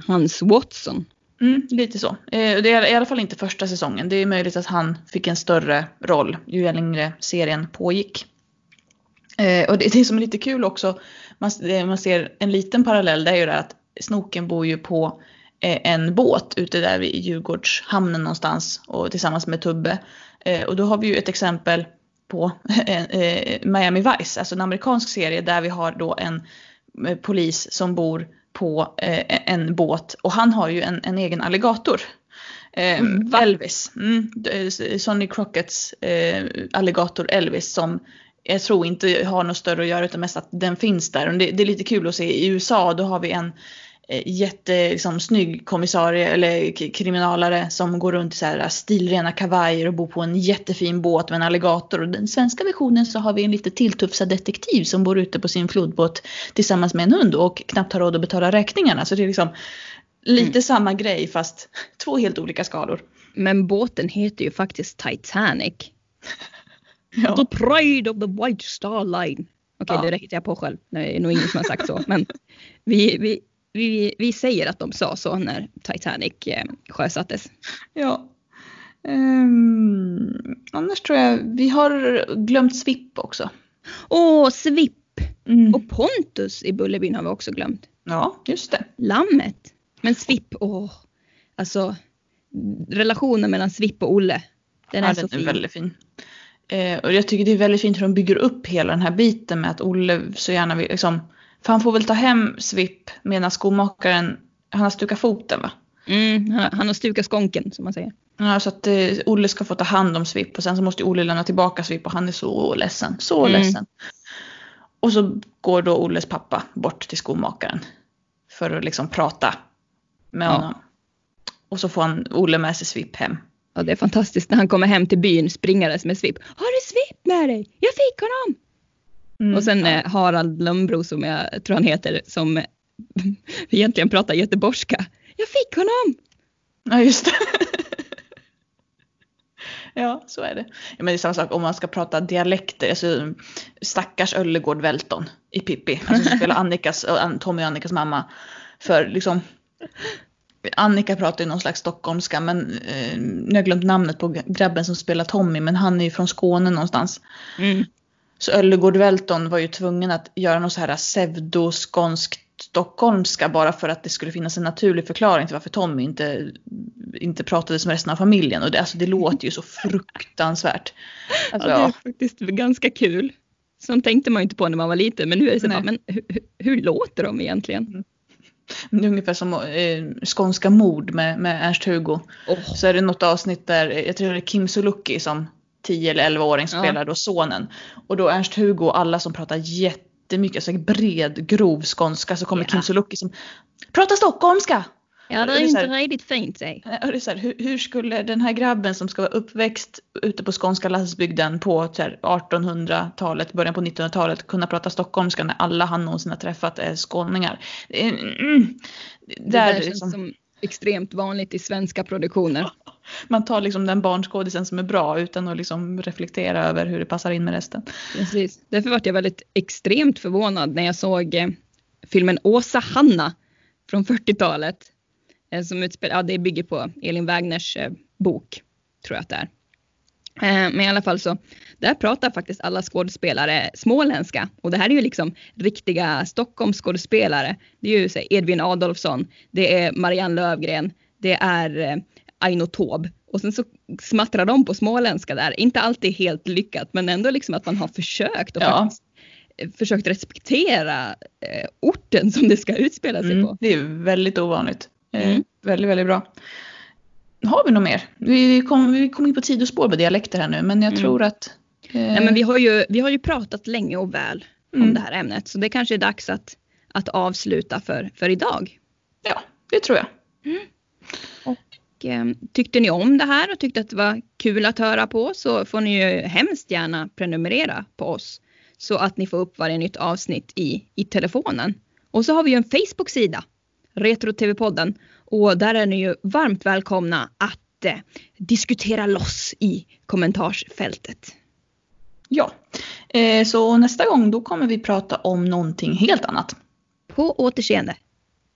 hans Watson. Mm, lite så. Eh, det är i alla fall inte första säsongen. Det är möjligt att han fick en större roll ju längre serien pågick. Eh, och det, det som är lite kul också, man, man ser en liten parallell, det är ju det att Snoken bor ju på Eh, en båt ute där vid Djurgårdshamnen någonstans och tillsammans med Tubbe. Eh, och då har vi ju ett exempel på eh, Miami Vice, alltså en amerikansk serie där vi har då en polis som bor på en båt och han har ju en, en egen alligator. Mm, Elvis, mm, Sonny Crocketts alligator Elvis som jag tror inte har något större att göra utan mest att den finns där. Och det, det, är lite kul att se i USA, då har vi en Eh, jättesnygg liksom, kommissarie eller kriminalare som går runt i så här stilrena kavajer och bor på en jättefin båt med en alligator. Och den svenska versionen så har vi en lite tilltufsad detektiv som bor ute på sin flodbåt tillsammans med en hund och knappt har råd att betala räkningarna. Så det är liksom lite mm. samma grej fast två helt olika skalor. Men båten heter ju faktiskt Titanic. ja. The Pride of the White Star Line. Okej, okay, ja. det hittar jag på själv. Det är nog ingen som har sagt så. Men vi, vi, vi, vi säger att de sa så när Titanic eh, sjösattes. Ja. Um, annars tror jag vi har glömt Svipp också. Åh, Svipp! Mm. Och Pontus i Bullerbyn har vi också glömt. Ja, just det. Lammet. Men Svipp, åh. Alltså relationen mellan Svipp och Olle. Den är ja, så den fin. är väldigt fin. Eh, och jag tycker det är väldigt fint hur de bygger upp hela den här biten med att Olle så gärna vill liksom för han får väl ta hem Svipp medan skomakaren, han har stukat foten va? Mm, han, har stukat skonken som man säger. Ja, så att eh, Olle ska få ta hand om Svipp och sen så måste Olle lämna tillbaka Svipp och han är så ledsen. Så Mm. ledsen. Och så går då Olles pappa bort till skomakaren. För att liksom prata med Ja. honom. Och så får han Olle med sig Svipp hem. Ja, det är fantastiskt när han kommer hem till byn springandes med Svipp. Har du Svipp med dig? Jag fick honom! Mm. Och sen ja. eh, Harald Lönnbro som jag tror han heter som egentligen pratar göteborgska. Jag fick honom! Ja, just det. ja, så är det. Ja, men det är samma sak om man ska prata dialekter. Alltså, stackars Öllegård Welton i Pippi. Alltså som spelar Annikas, Tommy och Annikas mamma. För liksom Annika pratar ju någon slags stockholmska men eh, nu har jag glömt namnet på grabben som spelar Tommy men han är ju från Skåne någonstans. Mm. Så Öllegård Welton var ju tvungen att göra någon så här pseudoskånskt stockholmska bara för att det skulle finnas en naturlig förklaring till varför Tommy inte, inte pratade som resten av familjen. Och det, alltså, det låter ju så fruktansvärt. Alltså, Ja, det är faktiskt ganska kul. Sånt tänkte man ju inte på när man var liten men nu är det så bara, men hur, hur- låter de egentligen? Det är ungefär som eh, Skånska mord med, med Ernst-Hugo. Åh, Så är det något avsnitt där, jag tror det är Kim Sulocki som 10 eller 11-åring Ja. spelar då sonen. Och då Ernst-Hugo och alla som pratar jättemycket, alltså bred, grov skånska så kommer Ja. Kim Sulocki som pratar stockholmska! ja, det det är är så inte här- riktigt fint. Eh, och det är här, hur, hur skulle den här grabben som ska vara uppväxt ute på skånska landsbygden på så här, 1800-talet, början på 1900-talet kunna prata stockholmska när alla han någonsin har träffat är skåningar? Det är- Mm, Det där där är känns liksom, som extremt vanligt i svenska produktioner. man tar liksom den barnskådisen som är bra utan att liksom reflektera över hur det passar in med resten. Precis. Därför var jag väldigt extremt förvånad när jag såg eh, filmen Åsa Hanna från 40-talet. Eh, som utspelar, ja det bygger på Elin Wägners eh, bok, tror jag att det är. Eh, men i alla fall så, där pratar faktiskt alla skådespelare småländska. Och det här är ju liksom riktiga Stockholmsskådespelare. Det är ju så Edvin Adolfsson, det är Marianne Lövgren, det är eh, Aino Taube. Och sen så smattrar de på småländska där. Inte alltid helt lyckat men ändå liksom att man har försökt och Ja. faktiskt eh, försökt respektera orten som det ska utspela sig Mm, på. det är väldigt ovanligt. Eh, Mm. Väldigt, väldigt bra. Har vi något mer? Vi kom, vi kom in på sidospår med dialekter här nu men jag Mm. tror att... Eh, Nej, men vi, har ju, vi har ju pratat länge och väl om Mm. det här ämnet så det kanske är dags att, att avsluta för, för idag. Ja, det tror jag. Och, eh, tyckte ni om det här och tyckte att det var kul att höra på så får ni ju hemskt gärna prenumerera på oss så att ni får upp varje nytt avsnitt i, i telefonen. Och så har vi ju en Facebook-sida, Retro-TV-podden och där är ni ju varmt välkomna att eh, diskutera loss i kommentarsfältet. Ja. Eh, så nästa gång då kommer vi prata om någonting helt annat. På återseende!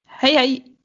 Hej hej!